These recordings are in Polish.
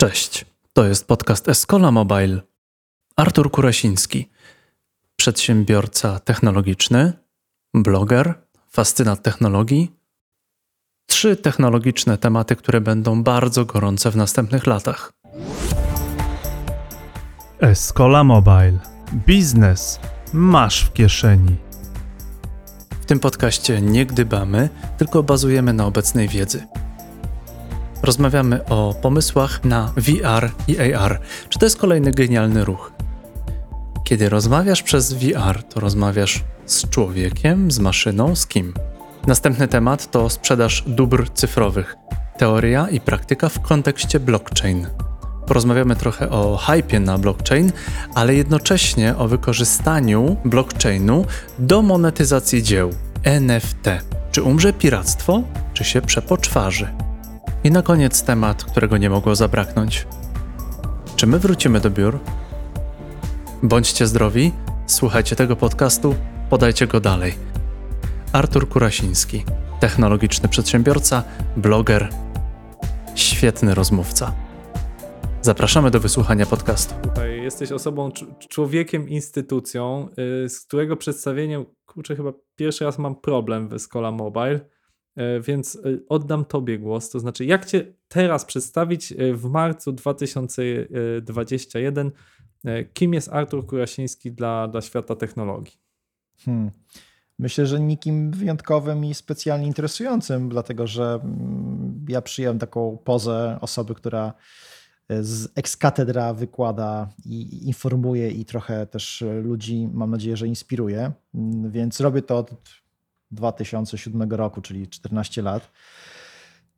Cześć, to jest podcast Escola Mobile. Artur Kurasiński, przedsiębiorca technologiczny, bloger, fascynat technologii. Trzy technologiczne tematy, które będą bardzo gorące w następnych latach. Escola Mobile. Biznes masz w kieszeni. W tym podcaście nie gdybamy, tylko bazujemy na obecnej wiedzy. Rozmawiamy o pomysłach na VR i AR. Czy to jest kolejny genialny ruch? Kiedy rozmawiasz przez VR, to rozmawiasz z człowiekiem, z maszyną, z kim? Następny temat to sprzedaż dóbr cyfrowych. Teoria i praktyka w kontekście blockchain. Porozmawiamy trochę o hypie na blockchain, ale jednocześnie o wykorzystaniu blockchainu do monetyzacji dzieł NFT. Czy umrze piractwo, czy się przepoczwarzy? I na koniec temat, którego nie mogło zabraknąć. Czy my wrócimy do biur? Bądźcie zdrowi, słuchajcie tego podcastu, podajcie go dalej. Artur Kurasiński, technologiczny przedsiębiorca, bloger, świetny rozmówca. Zapraszamy do wysłuchania podcastu. Tutaj jesteś osobą, człowiekiem, instytucją, y, z którego przedstawieniem, kurczę, chyba pierwszy raz mam problem w Escola Mobile więc e, oddam Tobie głos. To znaczy, jak Cię teraz przedstawić e, w marcu 2021? Kim jest Artur Kurasiński dla, dla świata technologii? Hmm. Myślę, że nikim wyjątkowym i specjalnie interesującym, dlatego że mm, ja przyjąłem taką pozę osoby, która z ekskatedra wykłada i informuje i trochę też ludzi, mam nadzieję, że inspiruje. Mm, więc robię to od 2007 roku, czyli 14 lat.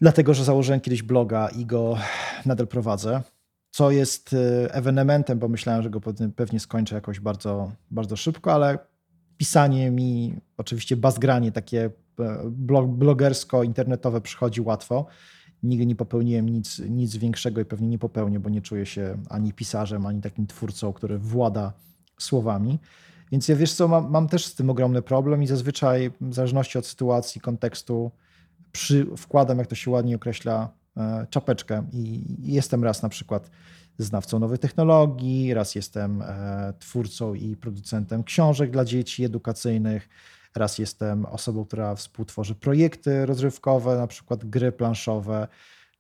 Dlatego, że założyłem kiedyś bloga i go nadal prowadzę. Co jest y, ewenementem, bo myślałem, że go pewnie skończę jakoś bardzo, bardzo szybko, ale pisanie mi, oczywiście bazgranie takie e, blogersko-internetowe przychodzi łatwo. Nigdy nie popełniłem nic, nic większego i pewnie nie popełnię, bo nie czuję się ani pisarzem, ani takim twórcą, który włada słowami. Więc ja wiesz co, mam, mam, też z tym ogromny problem i zazwyczaj w zależności od sytuacji, kontekstu przy, wkładam, jak to się ładnie określa, e, czapeczkę i jestem raz na przykład znawcą nowych technologii, raz jestem e, twórcą i producentem książek dla dzieci edukacyjnych, raz jestem osobą, która współtworzy projekty rozrywkowe, na przykład gry planszowe,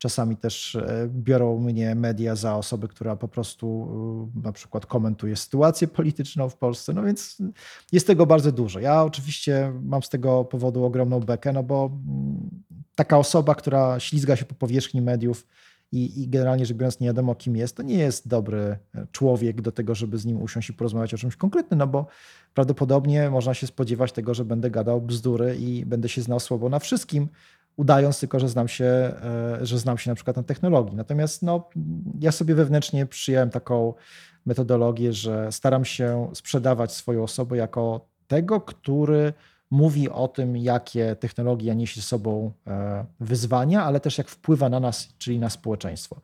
Czasami też e, biorą mnie media za osobę, która po prostu e, na przykład komentuje sytuację polityczną w Polsce. No więc jest tego bardzo dużo. Ja oczywiście mam z tego powodu ogromną bekę, no bo mm, taka osoba, która ślizga się po powierzchni mediów i, i generalnie rzecz biorąc nie wiadomo kim jest, to nie jest dobry e, człowiek do tego, żeby z nim usiąść i porozmawiać o czymś konkretnym, no bo prawdopodobnie można się spodziewać tego, że będę gadał bzdury i będę się znał słowo na wszystkim, udając tylko, że znam się, e, że znam się na przykład na technologii. Natomiast no, ja sobie wewnętrznie przyjąłem taką metodologię, że staram się sprzedawać swoją osobę jako tego, który mówi o tym, jakie technologia niesie ze sobą e, wyzwania, ale też jak wpływa na nas, czyli na społeczeństwo.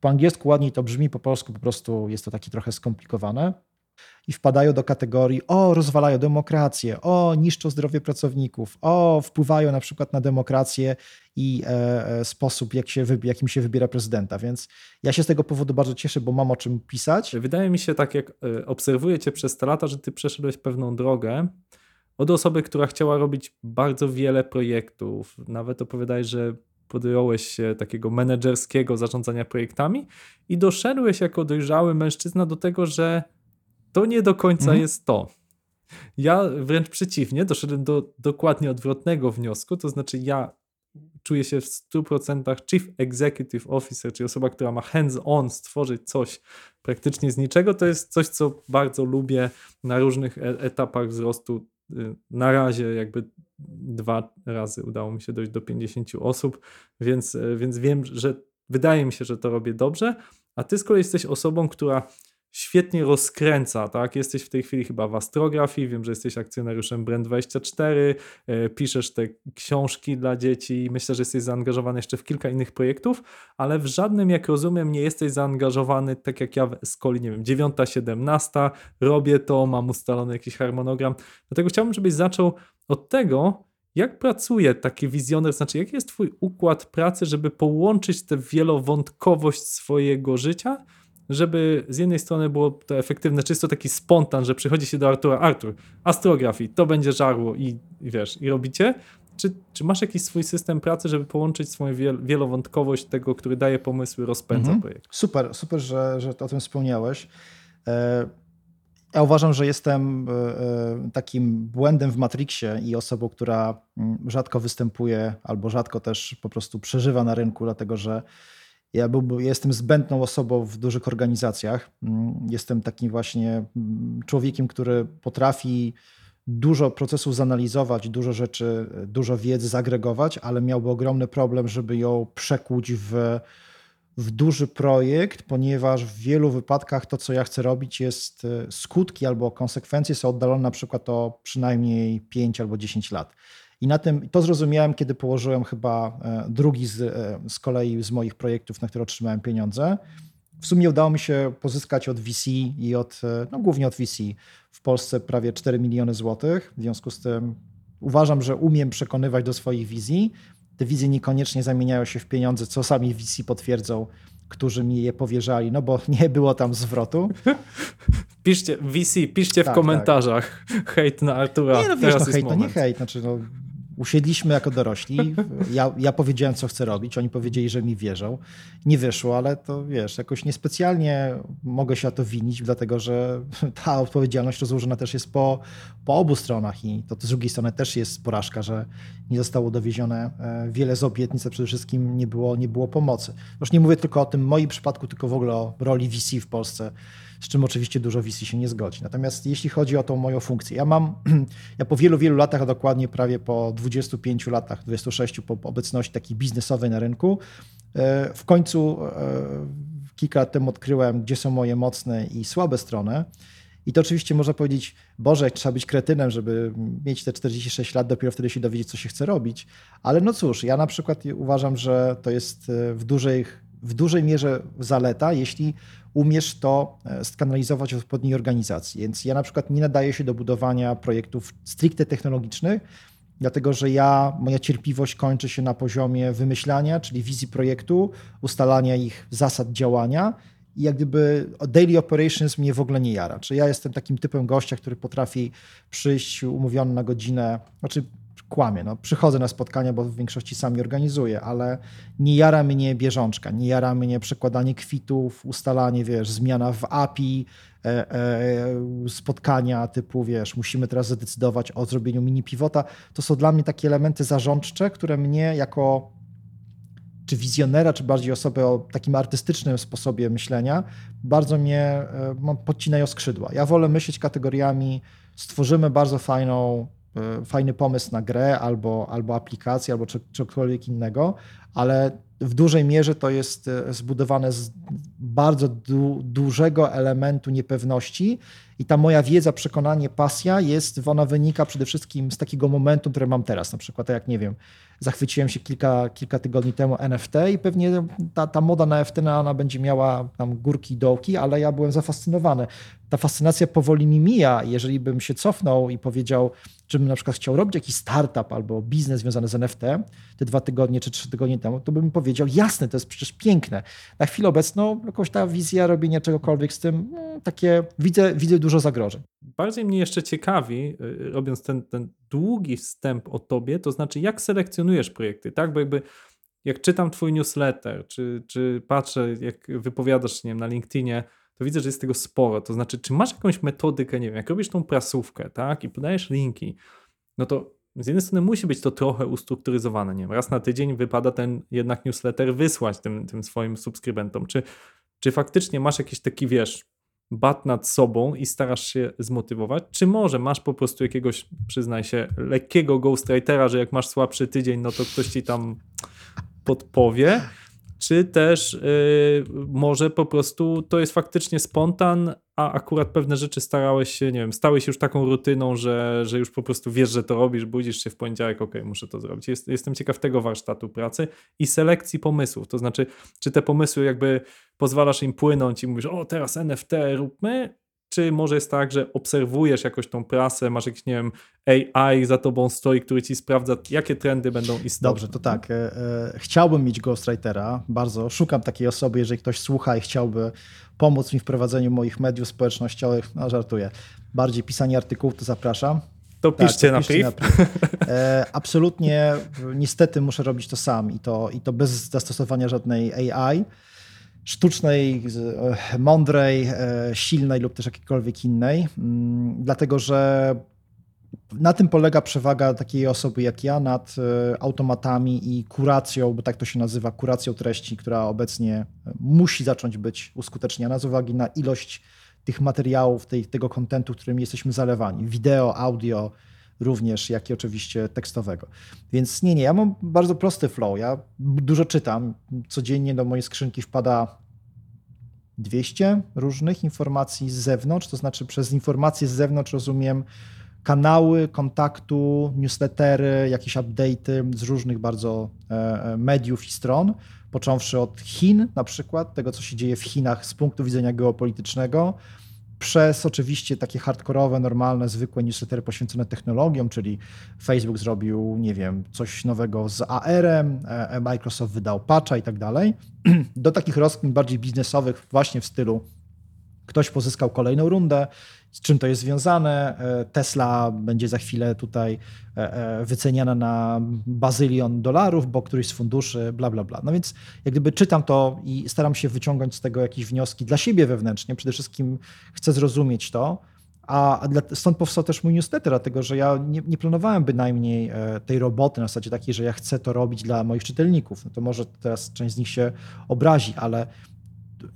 Po angielsku ładniej to brzmi, po polsku po prostu jest to takie trochę skomplikowane i wpadają do kategorii o, rozwalają demokrację, o, niszczą zdrowie pracowników, o, wpływają na przykład na demokrację i e, e, sposób, jak się, jakim się wybiera prezydenta. Więc ja się z tego powodu bardzo cieszę, bo mam o czym pisać. Wydaje mi się, tak jak e, obserwuję cię przez te lata, że ty przeszedłeś pewną drogę od osoby, która chciała robić bardzo wiele projektów. Nawet opowiadaj, że podjąłeś się takiego menedżerskiego zarządzania projektami i doszedłeś jako dojrzały mężczyzna do tego, że to nie do końca mhm. jest to. Ja wręcz przeciwnie, doszedłem do dokładnie odwrotnego wniosku, to znaczy ja czuję się w 100% Chief Executive Officer, czyli osoba, która ma hands-on stworzyć coś praktycznie z niczego. To jest coś, co bardzo lubię na różnych e, etapach wzrostu. Y, na razie jakby dwa razy udało mi się dojść do 50 osób, więc, e, więc wiem, że wydaje mi się, że to robię dobrze, a ty z kolei jesteś osobą, która świetnie rozkręca, tak? Jesteś w tej chwili chyba w astrografii, wiem, że jesteś akcjonariuszem Brand24, e, piszesz te książki dla dzieci, myślę, że jesteś zaangażowany jeszcze w kilka innych projektów, ale w żadnym, jak rozumiem, nie jesteś zaangażowany tak jak ja w Skoli, nie wiem, 9, 17, robię to, mam ustalony jakiś harmonogram. Dlatego chciałbym, żebyś zaczął od tego, Jak pracuje taki wizjoner? Znaczy, jaki jest twój układ pracy, żeby połączyć tę wielowątkowość swojego życia, żeby z jednej strony było to efektywne, czysto taki spontan, że przychodzi się do Artura, Artur, astrografii, to będzie żarło i, i wiesz, i robicie? Czy, czy masz jakiś swój system pracy, żeby połączyć swoją wiel wielowątkowość tego, który daje pomysły, rozpędza Mhm. projekt? Super, super, że, że o tym wspomniałeś. E, Ja uważam, że jestem e, e, takim błędem w Matrixie i osobą, która mm, rzadko występuje albo rzadko też po prostu przeżywa na rynku, dlatego że ja jestem zbędną osobą w dużych organizacjach. Mm, Jestem takim właśnie mm, człowiekiem, który potrafi dużo procesów zanalizować, dużo rzeczy, dużo wiedzy zagregować, ale miałby ogromny problem, żeby ją przekuć w w duży projekt, ponieważ w wielu wypadkach to, co ja chcę robić, jest e, skutki albo konsekwencje są oddalone na przykład o przynajmniej 5 albo 10 lat. I na tym to zrozumiałem, kiedy położyłem chyba e, drugi z, e, z kolei z moich projektów, na które otrzymałem pieniądze. W sumie udało mi się pozyskać od VC i od, e, no głównie od VC w Polsce prawie 4 miliony złotych. W związku z tym uważam, że umiem przekonywać do swoich wizji. Te wizje niekoniecznie zamieniają się w pieniądze, co sami VC potwierdzą, którzy mi je powierzali, no bo nie było tam zwrotu. Piszcie, VC, piszcie Tak, w komentarzach hejt na Artura. Nie no wiesz, no hejt, to nie hejt, znaczy no, usiedliśmy jako dorośli, ja, ja powiedziałem, co chcę robić, oni powiedzieli, że mi wierzą. Nie wyszło, ale to wiesz, jakoś niespecjalnie mogę się o to winić, dlatego że ta odpowiedzialność rozłożona też jest po, po obu stronach i to z drugiej strony też jest porażka, że nie zostało dowiezione e, wiele z obietnic, a przede wszystkim nie było, nie było pomocy. Już nie mówię tylko o tym moim przypadku, tylko w ogóle o roli VC w Polsce, z czym oczywiście dużo VC się nie zgodzi. Natomiast jeśli chodzi o tą moją funkcję, ja mam, ja po wielu, wielu latach, a dokładnie prawie po 25 latach, 26 po obecności takiej biznesowej na rynku, e, w końcu e, kilka lat temu odkryłem, gdzie są moje mocne i słabe strony. I to oczywiście można powiedzieć, Boże, trzeba być kretynem, żeby mieć te 46 lat, dopiero wtedy się dowiedzieć, co się chce robić. Ale no cóż, ja na przykład uważam, że to jest e, w dużej, w dużej mierze zaleta, jeśli umiesz to e, skanalizować w odpowiedniej organizacji. Więc ja na przykład nie nadaję się do budowania projektów stricte technologicznych, dlatego że ja, moja cierpliwość kończy się na poziomie wymyślania, czyli wizji projektu, ustalania ich zasad działania i jak gdyby daily operations mnie w ogóle nie jara. Czy ja jestem takim typem gościa, który potrafi przyjść umówiony na godzinę, znaczy kłamie, no, przychodzę na spotkania, bo w większości sami organizuję, ale nie jara mnie bieżączka, nie jara mnie przekładanie kwitów, ustalanie, wiesz, zmiana w API, e, e, spotkania typu, wiesz, musimy teraz zadecydować o zrobieniu mini pivota. To są dla mnie takie elementy zarządcze, które mnie jako czy wizjonera, czy bardziej osobę o takim artystycznym sposobie myślenia, bardzo mnie e, podcinają skrzydła. Ja wolę myśleć kategoriami, stworzymy bardzo fajną, fajny pomysł na grę albo, albo aplikację, albo cokolwiek innego, ale w dużej mierze to jest e, zbudowane z bardzo du dużego elementu niepewności i ta moja wiedza, przekonanie, pasja jest, ona wynika przede wszystkim z takiego momentu, który mam teraz. Na przykład, tak jak nie wiem, zachwyciłem się kilka, kilka tygodni temu NFT i pewnie ta, ta moda na NFT no, ona będzie miała tam górki i dołki, ale ja byłem zafascynowany. Ta fascynacja powoli mi mija. Jeżeli bym się cofnął i powiedział, czy bym na przykład chciał robić jakiś startup albo biznes związany z NFT te dwa tygodnie czy trzy tygodnie temu, to bym powiedział, jasne, to jest przecież piękne. Na chwilę obecną jakoś ta wizja robienia czegokolwiek z tym, mm, takie widzę, widzę dużo zagrożeń. Bardziej mnie jeszcze ciekawi, y, robiąc ten, ten długi wstęp o tobie, to znaczy jak selekcjonujesz projekty, tak? Bo jakby jak czytam twój newsletter, czy, czy patrzę, jak wypowiadasz nie wiem, na LinkedInie, to widzę, że jest tego sporo. To znaczy, czy masz jakąś metodykę, nie wiem, jak robisz tą prasówkę, tak? I podajesz linki, no to z jednej strony musi być to trochę ustrukturyzowane, nie wiem, raz na tydzień wypada ten jednak newsletter wysłać tym, tym swoim subskrybentom. Czy, czy faktycznie masz jakiś taki, wiesz, bat nad sobą i starasz się zmotywować, czy może masz po prostu jakiegoś, przyznaj się, lekkiego ghostwritera, że jak masz słabszy tydzień, no to ktoś ci tam podpowie, czy też yy, może po prostu to jest faktycznie spontan, a akurat pewne rzeczy starałeś się, nie wiem, stałeś już taką rutyną, że, że już po prostu wiesz, że to robisz, budzisz się w poniedziałek, ok, muszę to zrobić. Jest, jestem ciekaw tego warsztatu pracy i selekcji pomysłów, to znaczy, czy te pomysły jakby pozwalasz im płynąć i mówisz, o teraz NFT róbmy, Czy może jest tak, że obserwujesz jakoś tą prasę, masz jakiś, nie wiem, AI za tobą stoi, który ci sprawdza, jakie trendy będą istotne? Dobrze, to tak. E, e, chciałbym mieć ghostwritera, bardzo szukam takiej osoby, jeżeli ktoś słucha i chciałby pomóc mi w prowadzeniu moich mediów społecznościowych, no żartuję, bardziej pisanie artykułów, to zapraszam. To Tak, piszcie to na piszcie priv. na priv. E, absolutnie, niestety muszę robić to sam i to, i to bez zastosowania żadnej AI, sztucznej, e, mądrej, e, silnej lub też jakiejkolwiek innej, Mm, dlatego że na tym polega przewaga takiej osoby jak ja nad e, automatami i kuracją, bo tak to się nazywa, kuracją treści, która obecnie musi zacząć być uskuteczniana z uwagi na ilość tych materiałów, tej, tego kontentu, którym jesteśmy zalewani. Wideo, audio również, jak i oczywiście tekstowego. Więc nie, nie, ja mam bardzo prosty flow. Ja dużo czytam. Codziennie do mojej skrzynki wpada 200 różnych informacji z zewnątrz, to znaczy przez informacje z zewnątrz rozumiem kanały kontaktu, newslettery, jakieś update'y z różnych bardzo e, e, mediów i stron, począwszy od Chin na przykład, tego co się dzieje w Chinach z punktu widzenia geopolitycznego, przez oczywiście takie hardkorowe, normalne, zwykłe newslettery poświęcone technologiom, czyli Facebook zrobił, nie wiem, coś nowego z AR-em, e, Microsoft wydał patcha i tak dalej, do takich rozkmin bardziej biznesowych właśnie w stylu ktoś pozyskał kolejną rundę, z czym to jest związane. E, Tesla będzie za chwilę tutaj e, e, wyceniana na bazylion dolarów, bo któryś z funduszy, bla, bla, bla. No więc jak gdyby czytam to i staram się wyciągnąć z tego jakieś wnioski dla siebie wewnętrznie. Przede wszystkim chcę zrozumieć to, a stąd powstał też mój newsletter, dlatego że ja nie, nie planowałem bynajmniej tej roboty na zasadzie takiej, że ja chcę to robić dla moich czytelników. No to może teraz część z nich się obrazi, ale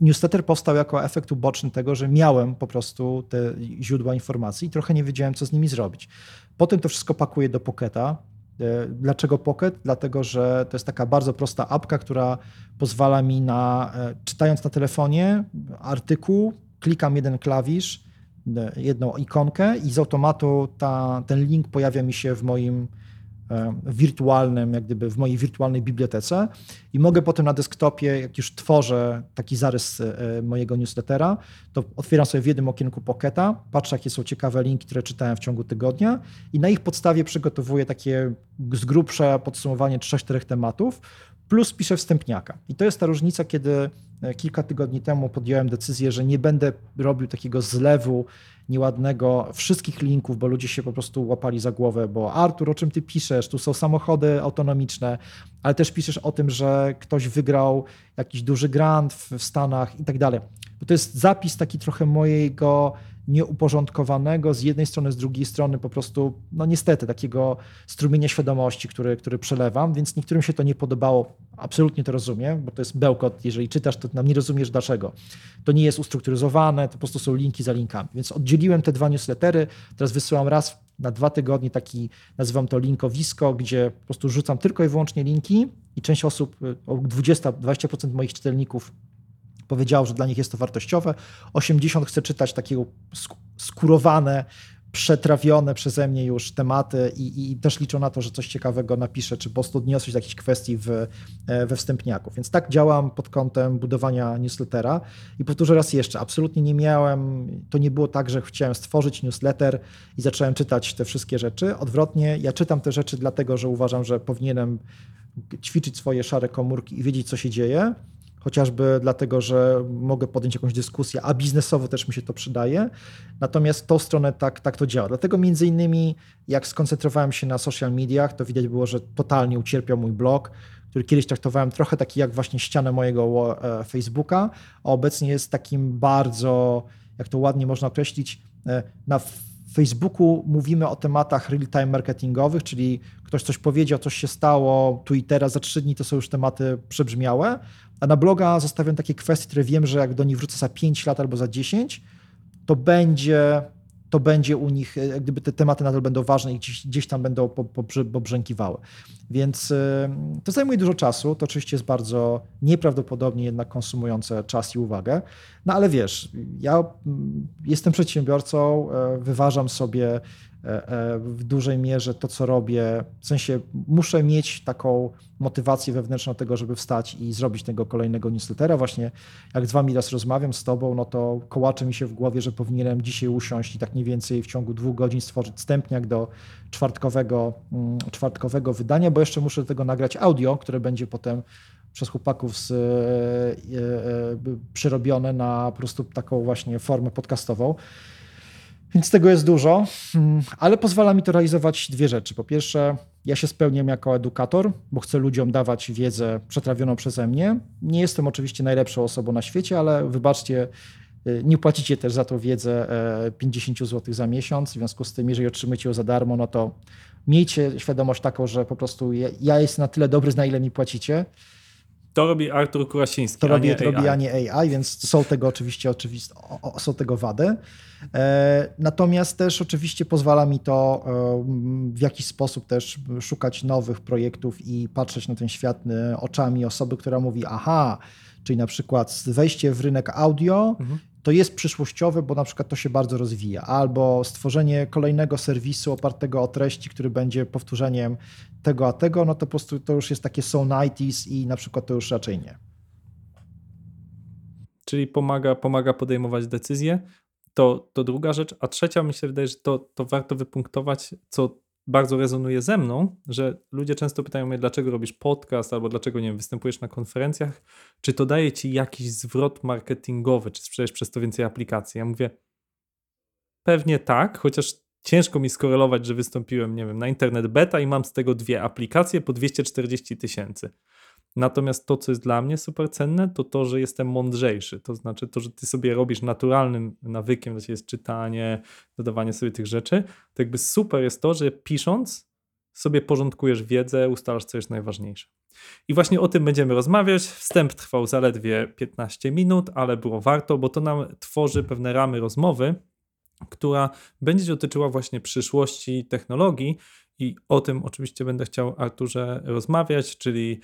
newsletter powstał jako efekt uboczny tego, że miałem po prostu te źródła informacji i trochę nie wiedziałem, co z nimi zrobić. Potem to wszystko pakuję do Pocketa. E, Dlaczego Pocket? Dlatego, że to jest taka bardzo prosta apka, która pozwala mi na, e, czytając na telefonie artykuł, klikam jeden klawisz, e, jedną ikonkę i z automatu ta, ten link pojawia mi się w moim wirtualnym, jak gdyby w mojej wirtualnej bibliotece. I mogę potem na desktopie, jak już tworzę taki zarys e, mojego newslettera, to otwieram sobie w jednym okienku Pocketa, patrzę jakie są ciekawe linki, które czytałem w ciągu tygodnia i na ich podstawie przygotowuję takie z grubsza podsumowanie 3-4 tematów, plus piszę wstępniaka. I to jest ta różnica, kiedy e, kilka tygodni temu podjąłem decyzję, że nie będę robił takiego zlewu nieładnego wszystkich linków, bo ludzie się po prostu łapali za głowę, bo Artur, o czym ty piszesz? Tu są samochody autonomiczne, ale też piszesz o tym, że ktoś wygrał jakiś duży grant w, Stanach i tak dalej. Bo to jest zapis taki trochę mojego nieuporządkowanego z jednej strony, z drugiej strony po prostu, no niestety, takiego strumienia świadomości, który, który przelewam, więc niektórym się to nie podobało. Absolutnie to rozumiem, bo to jest bełkot. Jeżeli czytasz, to nam nie rozumiesz dlaczego. To nie jest ustrukturyzowane, to po prostu są linki za linkami. Więc oddzieliłem te dwa newslettery. Teraz wysyłam raz na dwa tygodnie taki, nazywam to linkowisko, gdzie po prostu rzucam tylko i wyłącznie linki i część osób, o 20-20% moich czytelników powiedziało, że dla nich jest to wartościowe. 80 chce czytać takie sk- skurowane, przetrawione przeze mnie już tematy i, i też liczą na to, że coś ciekawego napiszę, czy po prostu odniosę się do jakichś kwestii w, e, we wstępniaku. Więc tak działam pod kątem budowania newslettera. I powtórzę raz jeszcze, absolutnie nie miałem, to nie było tak, że chciałem stworzyć newsletter i zacząłem czytać te wszystkie rzeczy. Odwrotnie, ja czytam te rzeczy dlatego, że uważam, że powinienem ćwiczyć swoje szare komórki i wiedzieć, co się dzieje chociażby dlatego, że mogę podjąć jakąś dyskusję, a biznesowo też mi się to przydaje. Natomiast tą stronę tak, tak to działa. Dlatego między innymi jak skoncentrowałem się na social mediach, to widać było, że totalnie ucierpiał mój blog, który kiedyś traktowałem trochę taki jak właśnie ścianę mojego e, Facebooka, a obecnie jest takim bardzo, jak to ładnie można określić, e, na Facebooku mówimy o tematach real-time marketingowych, czyli ktoś coś powiedział, coś się stało, tu i teraz, za trzy dni to są już tematy przebrzmiałe, a na bloga zostawiam takie kwestie, które wiem, że jak do nich wrócę za 5 lat albo za 10, to będzie, to będzie u nich, jak gdyby te tematy nadal będą ważne i gdzieś, gdzieś tam będą pobrzękiwały. Więc y, to zajmuje dużo czasu, to oczywiście jest bardzo nieprawdopodobnie jednak konsumujące czas i uwagę, no ale wiesz, ja mm, jestem przedsiębiorcą, wyważam sobie e, e, w dużej mierze to, co robię. W sensie muszę mieć taką motywację wewnętrzną tego, żeby wstać i zrobić tego kolejnego newslettera. Właśnie jak z wami raz rozmawiam z tobą, no to kołacze mi się w głowie, że powinienem dzisiaj usiąść i tak mniej więcej w ciągu dwóch godzin stworzyć wstępniak do czwartkowego, mm, czwartkowego wydania, bo jeszcze muszę do tego nagrać audio, które będzie potem przez chłopaków z, e, e, przerobione na po prostu taką właśnie formę podcastową. Więc tego jest dużo, mm, ale pozwala mi to realizować dwie rzeczy. Po pierwsze, ja się spełniam jako edukator, bo chcę ludziom dawać wiedzę przetrawioną przeze mnie. Nie jestem oczywiście najlepszą osobą na świecie, ale wybaczcie, y, nie płacicie też za tą wiedzę 50 e, zł za miesiąc. W związku z tym, jeżeli otrzymacie ją za darmo, no to miejcie świadomość taką, że po prostu ja, ja jestem na tyle dobry, na ile mi płacicie. To robi Artur Kurasiński. To robi, to robi, a nie AI, więc są tego oczywiście, oczywiście są tego wady. E, natomiast też oczywiście pozwala mi to e, w jakiś sposób też szukać nowych projektów i patrzeć na ten świat e, oczami osoby, która mówi, aha, czyli na przykład wejście w rynek audio mhm to jest przyszłościowe, bo na przykład to się bardzo rozwija, albo stworzenie kolejnego serwisu opartego o treści, który będzie powtórzeniem tego a tego, no to po prostu to już jest takie so 90s i na przykład to już raczej nie. Czyli pomaga, pomaga podejmować decyzje. To, to druga rzecz. A trzecia, mi się wydaje, że to, to warto wypunktować, co bardzo rezonuje ze mną, że ludzie często pytają mnie, dlaczego robisz podcast, albo dlaczego nie wiem, występujesz na konferencjach, czy to daje ci jakiś zwrot marketingowy, czy sprzedajesz przez to więcej aplikacji. Ja mówię, pewnie tak, chociaż ciężko mi skorelować, że wystąpiłem, nie wiem, na internet beta i mam z tego dwie aplikacje po 240 tysięcy. Natomiast to, co jest dla mnie super cenne, to to, że jestem mądrzejszy. To znaczy to, że ty sobie robisz naturalnym nawykiem, to jest czytanie, dodawanie sobie tych rzeczy. To jakby super jest to, że pisząc sobie porządkujesz wiedzę, ustalasz, co jest najważniejsze. I właśnie o tym będziemy rozmawiać. Wstęp trwał zaledwie 15 minut, ale było warto, bo to nam tworzy pewne ramy rozmowy, która będzie dotyczyła właśnie przyszłości technologii i o tym oczywiście będę chciał Arturze rozmawiać, czyli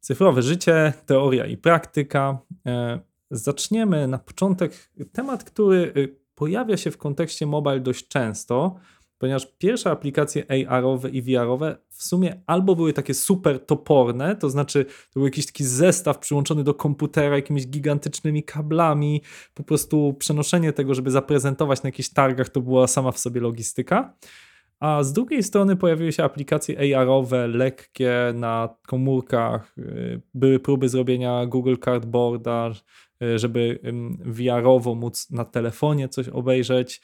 Cyfrowe życie, teoria i praktyka. E, zaczniemy na początek temat, który y, pojawia się w kontekście mobile dość często, ponieważ pierwsze aplikacje AR-owe i VR-owe w sumie albo były takie super toporne, to znaczy to był jakiś taki zestaw przyłączony do komputera jakimiś gigantycznymi kablami, po prostu przenoszenie tego, żeby zaprezentować na jakichś targach, to była sama w sobie logistyka. A z drugiej strony pojawiły się aplikacje AR-owe, lekkie na komórkach. Y, były próby zrobienia Google Cardboarda, y, żeby VR-owo móc na telefonie coś obejrzeć.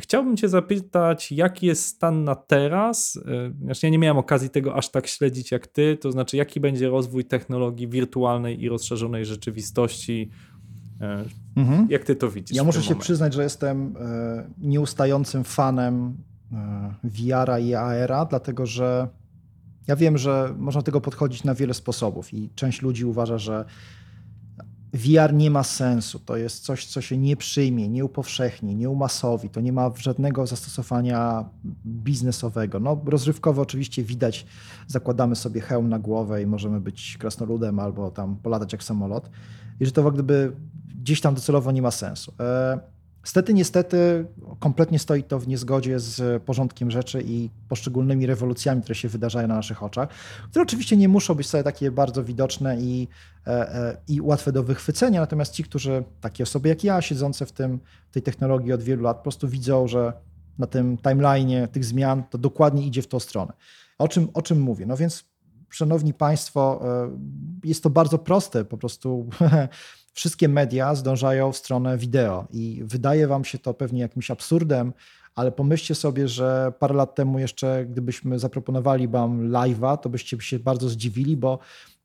Chciałbym Cię zapytać, jaki jest stan na teraz? Y, znaczy, ja nie miałem okazji tego aż tak śledzić jak Ty, to znaczy, jaki będzie rozwój technologii wirtualnej i rozszerzonej rzeczywistości? Mhm. Jak Ty to widzisz? Ja muszę się przyznać, że jestem nieustającym fanem VR-a i AR-a, dlatego że ja wiem, że można do tego podchodzić na wiele sposobów i część ludzi uważa, że VR nie ma sensu. To jest coś, co się nie przyjmie, nie upowszechni, nie umasowi. To nie ma żadnego zastosowania biznesowego. No, rozrywkowo oczywiście widać, zakładamy sobie hełm na głowę i możemy być krasnoludem albo tam polatać jak samolot. I że to gdyby gdzieś tam docelowo nie ma sensu. Stety, niestety, kompletnie stoi to w niezgodzie z porządkiem rzeczy i poszczególnymi rewolucjami, które się wydarzają na naszych oczach, które oczywiście nie muszą być wcale takie bardzo widoczne i, e, e, i łatwe do wychwycenia, natomiast ci, którzy, takie osoby jak ja, siedzące w tym, tej technologii od wielu lat, po prostu widzą, że na tym timeline'ie tych zmian to dokładnie idzie w tą stronę. O czym, o czym mówię? No więc, szanowni Państwo, e, jest to bardzo proste, po prostu wszystkie media zdążają w stronę wideo i wydaje wam się to pewnie jakimś absurdem, ale pomyślcie sobie, że parę lat temu jeszcze, gdybyśmy zaproponowali wam live'a, to byście się bardzo zdziwili, bo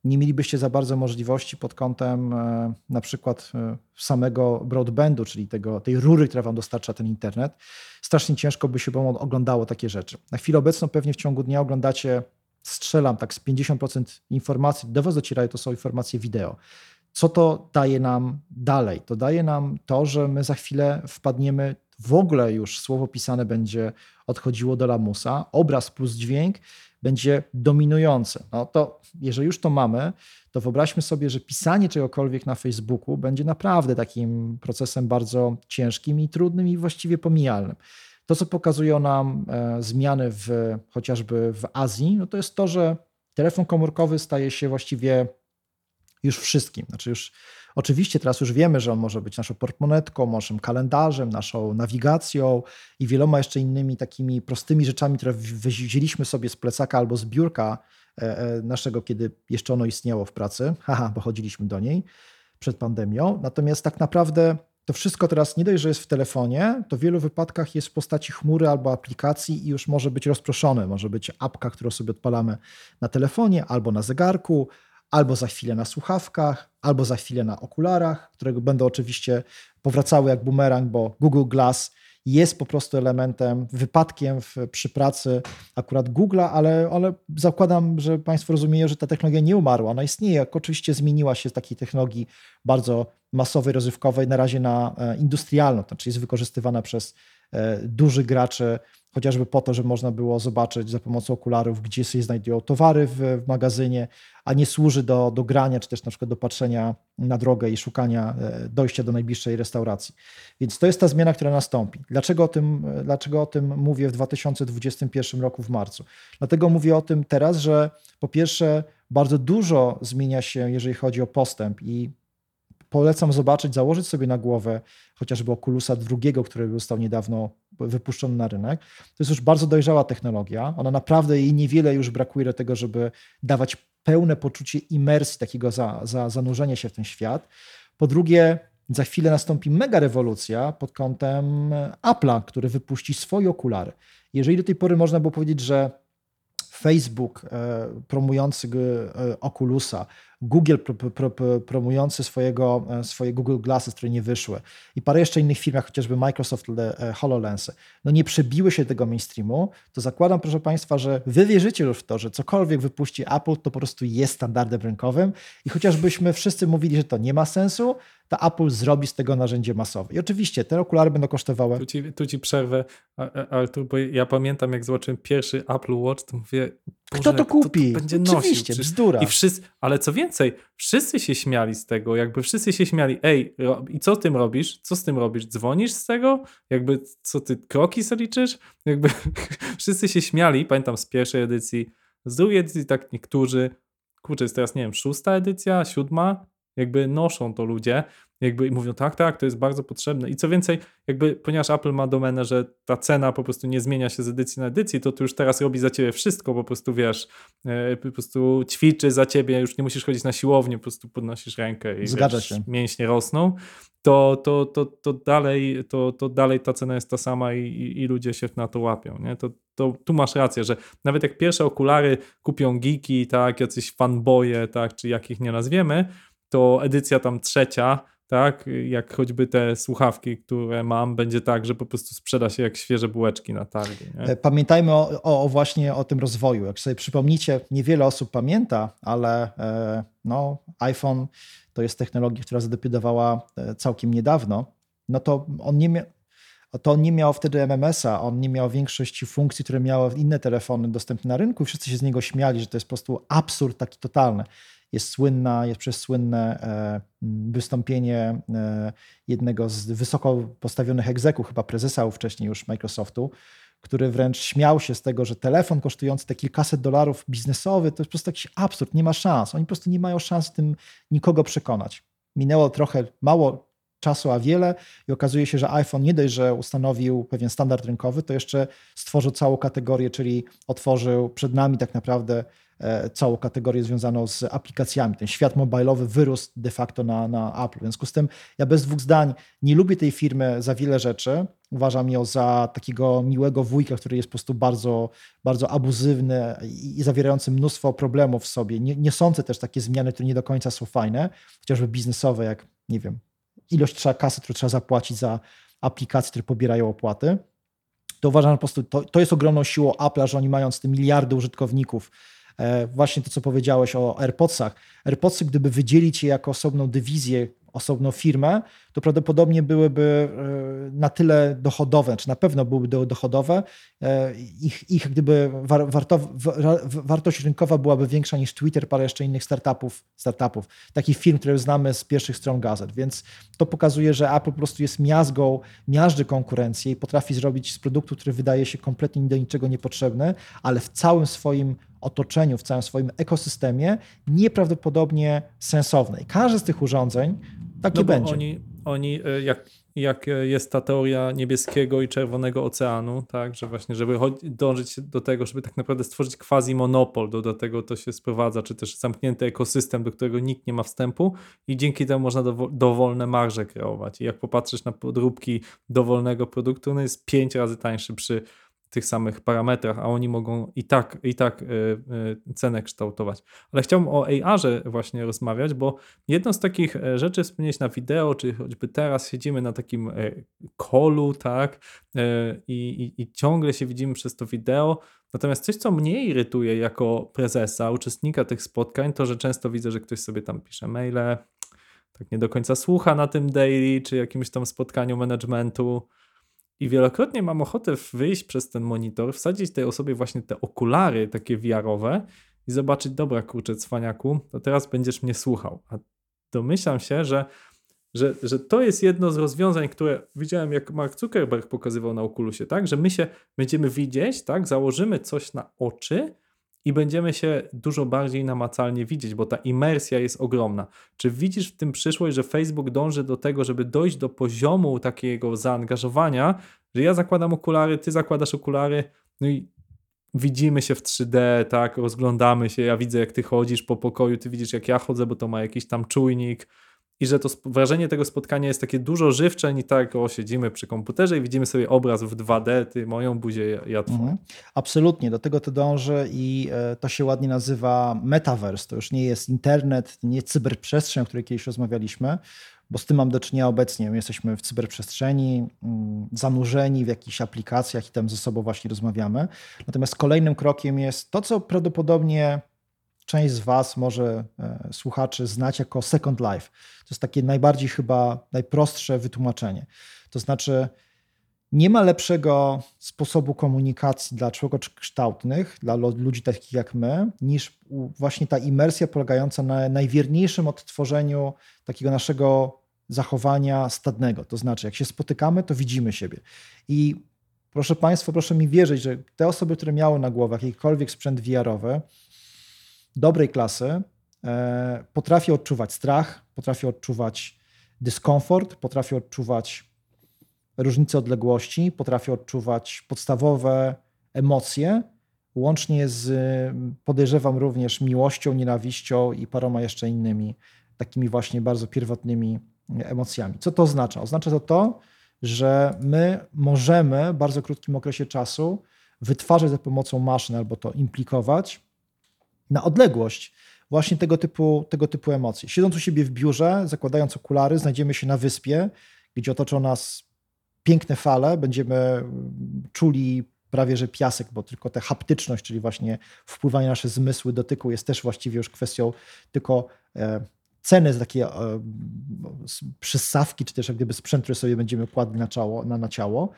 nie mielibyście za bardzo możliwości pod kątem e, na przykład e, samego broadbandu, czyli tego, tej rury, która wam dostarcza ten internet. Strasznie ciężko by się wam oglądało takie rzeczy. Na chwilę obecną pewnie w ciągu dnia oglądacie, strzelam tak z 50% informacji, do was docierają, to są informacje wideo. Co to daje nam dalej? To daje nam to, że my za chwilę wpadniemy, w ogóle już słowo pisane będzie odchodziło do lamusa, obraz plus dźwięk będzie dominujące. No to jeżeli już to mamy, to wyobraźmy sobie, że pisanie czegokolwiek na Facebooku będzie naprawdę takim procesem bardzo ciężkim i trudnym i właściwie pomijalnym To, co pokazują nam e, zmiany w, chociażby w Azji, no to jest to, że telefon komórkowy staje się właściwie już wszystkim. Znaczy już Oczywiście teraz już wiemy, że on może być naszą portmonetką, naszym kalendarzem, naszą nawigacją i wieloma jeszcze innymi takimi prostymi rzeczami, które wzięliśmy sobie z plecaka albo z biurka e, e, naszego, kiedy jeszcze ono istniało w pracy. Haha, bo chodziliśmy do niej przed pandemią. Natomiast tak naprawdę to wszystko teraz nie dość, że jest w telefonie, to w wielu wypadkach jest w postaci chmury albo aplikacji i już może być rozproszone. Może być apka, którą sobie odpalamy na telefonie albo na zegarku, albo za chwilę na słuchawkach, albo za chwilę na okularach, które będą oczywiście powracały jak bumerang, bo Google Glass jest po prostu elementem, wypadkiem w, przy pracy akurat Google'a, ale, ale zakładam, że Państwo rozumieją, że ta technologia nie umarła. Ona istnieje, jak oczywiście zmieniła się z takiej technologii bardzo masowej, rozrywkowej na razie na e, industrialną, to znaczy jest wykorzystywana przez dużych graczy chociażby po to, żeby można było zobaczyć za pomocą okularów, gdzie się znajdują towary w, w, magazynie, a nie służy do, do grania, czy też na przykład do patrzenia na drogę i szukania e, dojścia do najbliższej restauracji. Więc to jest ta zmiana, która nastąpi. Dlaczego o tym, dlaczego o tym mówię w 2021 roku w marcu? Dlatego mówię o tym teraz, że po pierwsze bardzo dużo zmienia się, jeżeli chodzi o postęp i polecam zobaczyć, założyć sobie na głowę chociażby Oculusa drugiego, który został niedawno wypuszczony na rynek. To jest już bardzo dojrzała technologia. Ona naprawdę jej niewiele już brakuje do tego, żeby dawać pełne poczucie imersji, takiego za, za zanurzenia się w ten świat. Po drugie, za chwilę nastąpi mega rewolucja pod kątem Apple'a, który wypuści swoje okulary. Jeżeli do tej pory można było powiedzieć, że Facebook e, promujący e, Oculusa, Google promujący swojego, e, swoje Google Glasses, które nie wyszły i parę jeszcze innych firm, jak chociażby Microsoft HoloLensy, no nie przebiły się tego mainstreamu, to zakładam, proszę Państwa, że Wy wierzycie już w to, że cokolwiek wypuści Apple, to po prostu jest standardem rynkowym i chociażbyśmy wszyscy mówili, że to nie ma sensu, to Apple zrobi z tego narzędzie masowe. I oczywiście te okulary będą kosztowały. Tu ci, tu ci przerwę, Artur, bo ja pamiętam, jak zobaczyłem pierwszy Apple Watch, to mówię, kto to kupi? To, to będzie Oczywiście, nosił. bzdura. I wszyscy, ale co więcej, wszyscy się śmiali z tego, jakby wszyscy się śmiali, ej, i co tym robisz? Co z tym robisz? Dzwonisz z tego? Jakby, co ty, kroki liczysz? Jakby wszyscy się śmiali, pamiętam z pierwszej edycji, z drugiej edycji tak niektórzy, kurczę, jest teraz, nie wiem, szósta edycja, siódma, jakby noszą to ludzie, jakby mówią, tak, tak, to jest bardzo potrzebne. I co więcej, jakby ponieważ Apple ma domenę, że ta cena po prostu nie zmienia się z edycji na edycji, to ty już teraz robi za ciebie wszystko, po prostu wiesz, e, po prostu ćwiczy za ciebie, już nie musisz chodzić na siłownię, po prostu podnosisz rękę i Zgadza wiesz, się. mięśnie rosną, to, to, to, to, dalej, to, to dalej ta cena jest ta sama i, i, i ludzie się na to łapią, nie? To, to tu masz rację, że nawet jak pierwsze okulary kupią geeki, tak, jacyś fanboye, tak, czy jakich nie nazwiemy, to edycja tam trzecia, tak, jak choćby te słuchawki, które mam, będzie tak, że po prostu sprzeda się jak świeże bułeczki na targu. Nie? E, pamiętajmy o, o, właśnie o tym rozwoju. Jak sobie przypomnicie, niewiele osób pamięta, ale e, no, iPhone to jest technologia, która zadebiutowała e, całkiem niedawno, no to on nie miał to on nie miał wtedy MMS-a, on nie miał większości funkcji, które miały inne telefony dostępne na rynku wszyscy się z niego śmiali, że to jest po prostu absurd taki totalny jest słynna, jest przez słynne e, wystąpienie e, jednego z wysoko postawionych egzeków, chyba prezesa wcześniej już Microsoftu, który wręcz śmiał się z tego, że telefon kosztujący te kilkaset dolarów biznesowy to jest po prostu jakiś absurd, nie ma szans. Oni po prostu nie mają szans tym nikogo przekonać. Minęło trochę mało czasu, a wiele i okazuje się, że iPhone nie dość, że ustanowił pewien standard rynkowy, to jeszcze stworzył całą kategorię, czyli otworzył przed nami tak naprawdę całą kategorię związaną z aplikacjami. Ten świat mobilowy wyrósł de facto na, na Apple. W związku z tym ja bez dwóch zdań nie lubię tej firmy za wiele rzeczy. Uważam ją za takiego miłego wujka, który jest po prostu bardzo, bardzo abuzywny i, zawierający mnóstwo problemów w sobie. Nie, nie sądzę też takie zmiany, które nie do końca są fajne, chociażby biznesowe, jak nie wiem, ilość trzeba kasy, którą trzeba zapłacić za aplikacje, które pobierają opłaty to uważam, po prostu to, to jest ogromną siłą Apple'a, że oni mając te miliardy użytkowników, E, właśnie to, co powiedziałeś o AirPodsach. AirPodsy, gdyby wydzielić je jako osobną dywizję, osobną firmę, to prawdopodobnie byłyby e, na tyle dochodowe, czy na pewno byłyby dochodowe, e, ich, ich gdyby war, warto, wartość rynkowa byłaby większa niż Twitter, parę jeszcze innych startupów, startupów, takich firm, które znamy z pierwszych stron gazet, więc to pokazuje, że Apple po prostu jest miazgą, miażdży konkurencję i potrafi zrobić z produktu, który wydaje się kompletnie do niczego niepotrzebny, ale w całym swoim otoczeniu, w całym swoim ekosystemie nieprawdopodobnie sensowne. I każde z tych urządzeń takie no będzie. Oni, oni e, jak, jak jest ta teoria niebieskiego i czerwonego oceanu, tak, że właśnie, żeby dążyć do tego, żeby tak naprawdę stworzyć quasi monopol, do, do tego to się sprowadza, czy też zamknięty ekosystem, do którego nikt nie ma wstępu i dzięki temu można dowolne marże kreować. I jak popatrzysz na podróbki dowolnego produktu, on jest pięć razy tańszy przy tych samych parametrach, a oni mogą i tak, i tak y, y, cenę kształtować. Ale chciałbym o AR-ze właśnie rozmawiać, bo jedną z takich e, rzeczy wspomnieć na wideo, czy choćby teraz siedzimy na takim kolu, tak, e, i, i, i ciągle się widzimy przez to wideo, Natomiast coś, co mnie irytuje jako prezesa, uczestnika tych spotkań, to że często widzę, że ktoś sobie tam pisze maile, tak nie do końca słucha na tym daily, czy jakimś tam spotkaniu managementu. I wielokrotnie mam ochotę wyjść przez ten monitor, wsadzić tej osobie właśnie te okulary takie wiarowe i zobaczyć, dobra kurczę cwaniaku, to teraz będziesz mnie słuchał. A domyślam się, że, że, że to jest jedno z rozwiązań, które widziałem jak Mark Zuckerberg pokazywał na Oculusie, tak? Że my się będziemy widzieć, tak? Założymy coś na oczy i będziemy się dużo bardziej namacalnie widzieć, bo ta imersja jest ogromna. Czy widzisz w tym przyszłość, że Facebook dąży do tego, żeby dojść do poziomu takiego zaangażowania, że ja zakładam okulary, ty zakładasz okulary, no i widzimy się w 3D, tak, rozglądamy się, ja widzę jak ty chodzisz po pokoju, ty widzisz jak ja chodzę, bo to ma jakiś tam czujnik, i że to wrażenie tego spotkania jest takie dużo żywcze niż tak, o siedzimy przy komputerze i widzimy sobie obraz w 2D, ty moją buzię, ja, ja twoją. Mhm. Absolutnie, do tego to dąży i e, to się ładnie nazywa metaverse. To już nie jest internet, nie cyberprzestrzeń, o której kiedyś rozmawialiśmy, bo z tym mam do czynienia obecnie. My jesteśmy w cyberprzestrzeni, mm, zanurzeni w jakichś aplikacjach i tam ze sobą właśnie rozmawiamy. Natomiast kolejnym krokiem jest to, co prawdopodobnie część z Was, może e, słuchaczy, znać jako Second Life. To jest takie najbardziej chyba najprostsze wytłumaczenie. To znaczy, nie ma lepszego sposobu komunikacji dla człowiekokształtnych, dla ludzi takich jak my, niż właśnie ta imersja polegająca na najwierniejszym odtworzeniu takiego naszego zachowania stadnego. To znaczy, jak się spotykamy, to widzimy siebie. I proszę Państwa, proszę mi wierzyć, że te osoby, które miały na głowach jakikolwiek sprzęt VR-owy, dobrej klasy e, potrafi odczuwać strach, potrafi odczuwać dyskomfort, potrafi odczuwać różnice odległości, potrafi odczuwać podstawowe emocje, łącznie z podejrzewam również miłością, nienawiścią i paroma jeszcze innymi takimi właśnie bardzo pierwotnymi emocjami. Co to oznacza? Oznacza to to, że my możemy w bardzo krótkim okresie czasu wytwarzać za pomocą maszyn albo to implikować na odległość właśnie tego typu, tego typu emocji. Siedząc u siebie w biurze, zakładając okulary, znajdziemy się na wyspie, gdzie otoczą nas piękne fale, będziemy czuli prawie że piasek, bo tylko ta haptyczność, czyli właśnie wpływanie na nasze zmysły dotyku jest też właściwie już kwestią tylko e, ceny za takie e, przystawki, czy też jak gdyby sprzęt, który sobie będziemy kładli na, na, na ciało.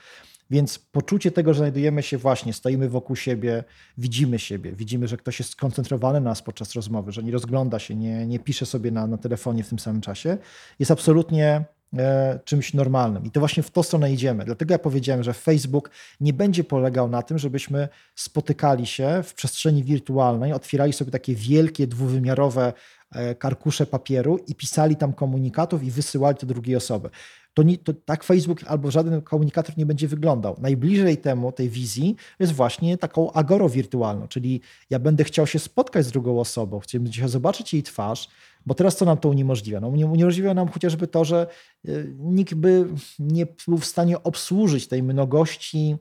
Więc poczucie tego, że znajdujemy się właśnie, stoimy wokół siebie, widzimy siebie, widzimy, że ktoś jest skoncentrowany na nas podczas rozmowy, że nie rozgląda się, nie, nie pisze sobie na, na telefonie w tym samym czasie, jest absolutnie e, czymś normalnym. I to właśnie w tą stronę idziemy. Dlatego ja powiedziałem, że Facebook nie będzie polegał na tym, żebyśmy spotykali się w przestrzeni wirtualnej, otwierali sobie takie wielkie, dwuwymiarowe e, karkusze papieru i pisali tam komunikatów i wysyłali to drugiej osoby to, nie, to tak Facebook albo żaden komunikator nie będzie wyglądał. Najbliżej temu, tej wizji, jest właśnie taką agorą wirtualną, czyli ja będę chciał się spotkać z drugą osobą, chcę zobaczyć jej twarz, bo teraz co nam to uniemożliwia? No, uniemożliwia nam chociażby to, że y, nikt by nie był w stanie obsłużyć tej mnogości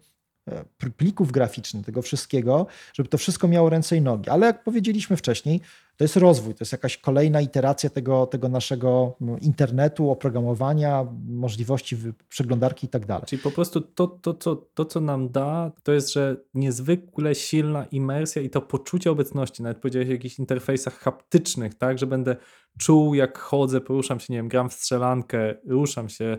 plików graficznych, tego wszystkiego, żeby to wszystko miało ręce i nogi. Ale jak powiedzieliśmy wcześniej, to jest rozwój, to jest jakaś kolejna iteracja tego, tego naszego internetu, oprogramowania, możliwości przeglądarki i tak dalej. Czyli po prostu to, to, to, to, co nam da, to jest, że niezwykle silna imersja i to poczucie obecności, nawet powiedziałeś o jakichś interfejsach haptycznych, tak, że będę czuł jak chodzę, poruszam się, nie wiem, gram w strzelankę, ruszam się, e,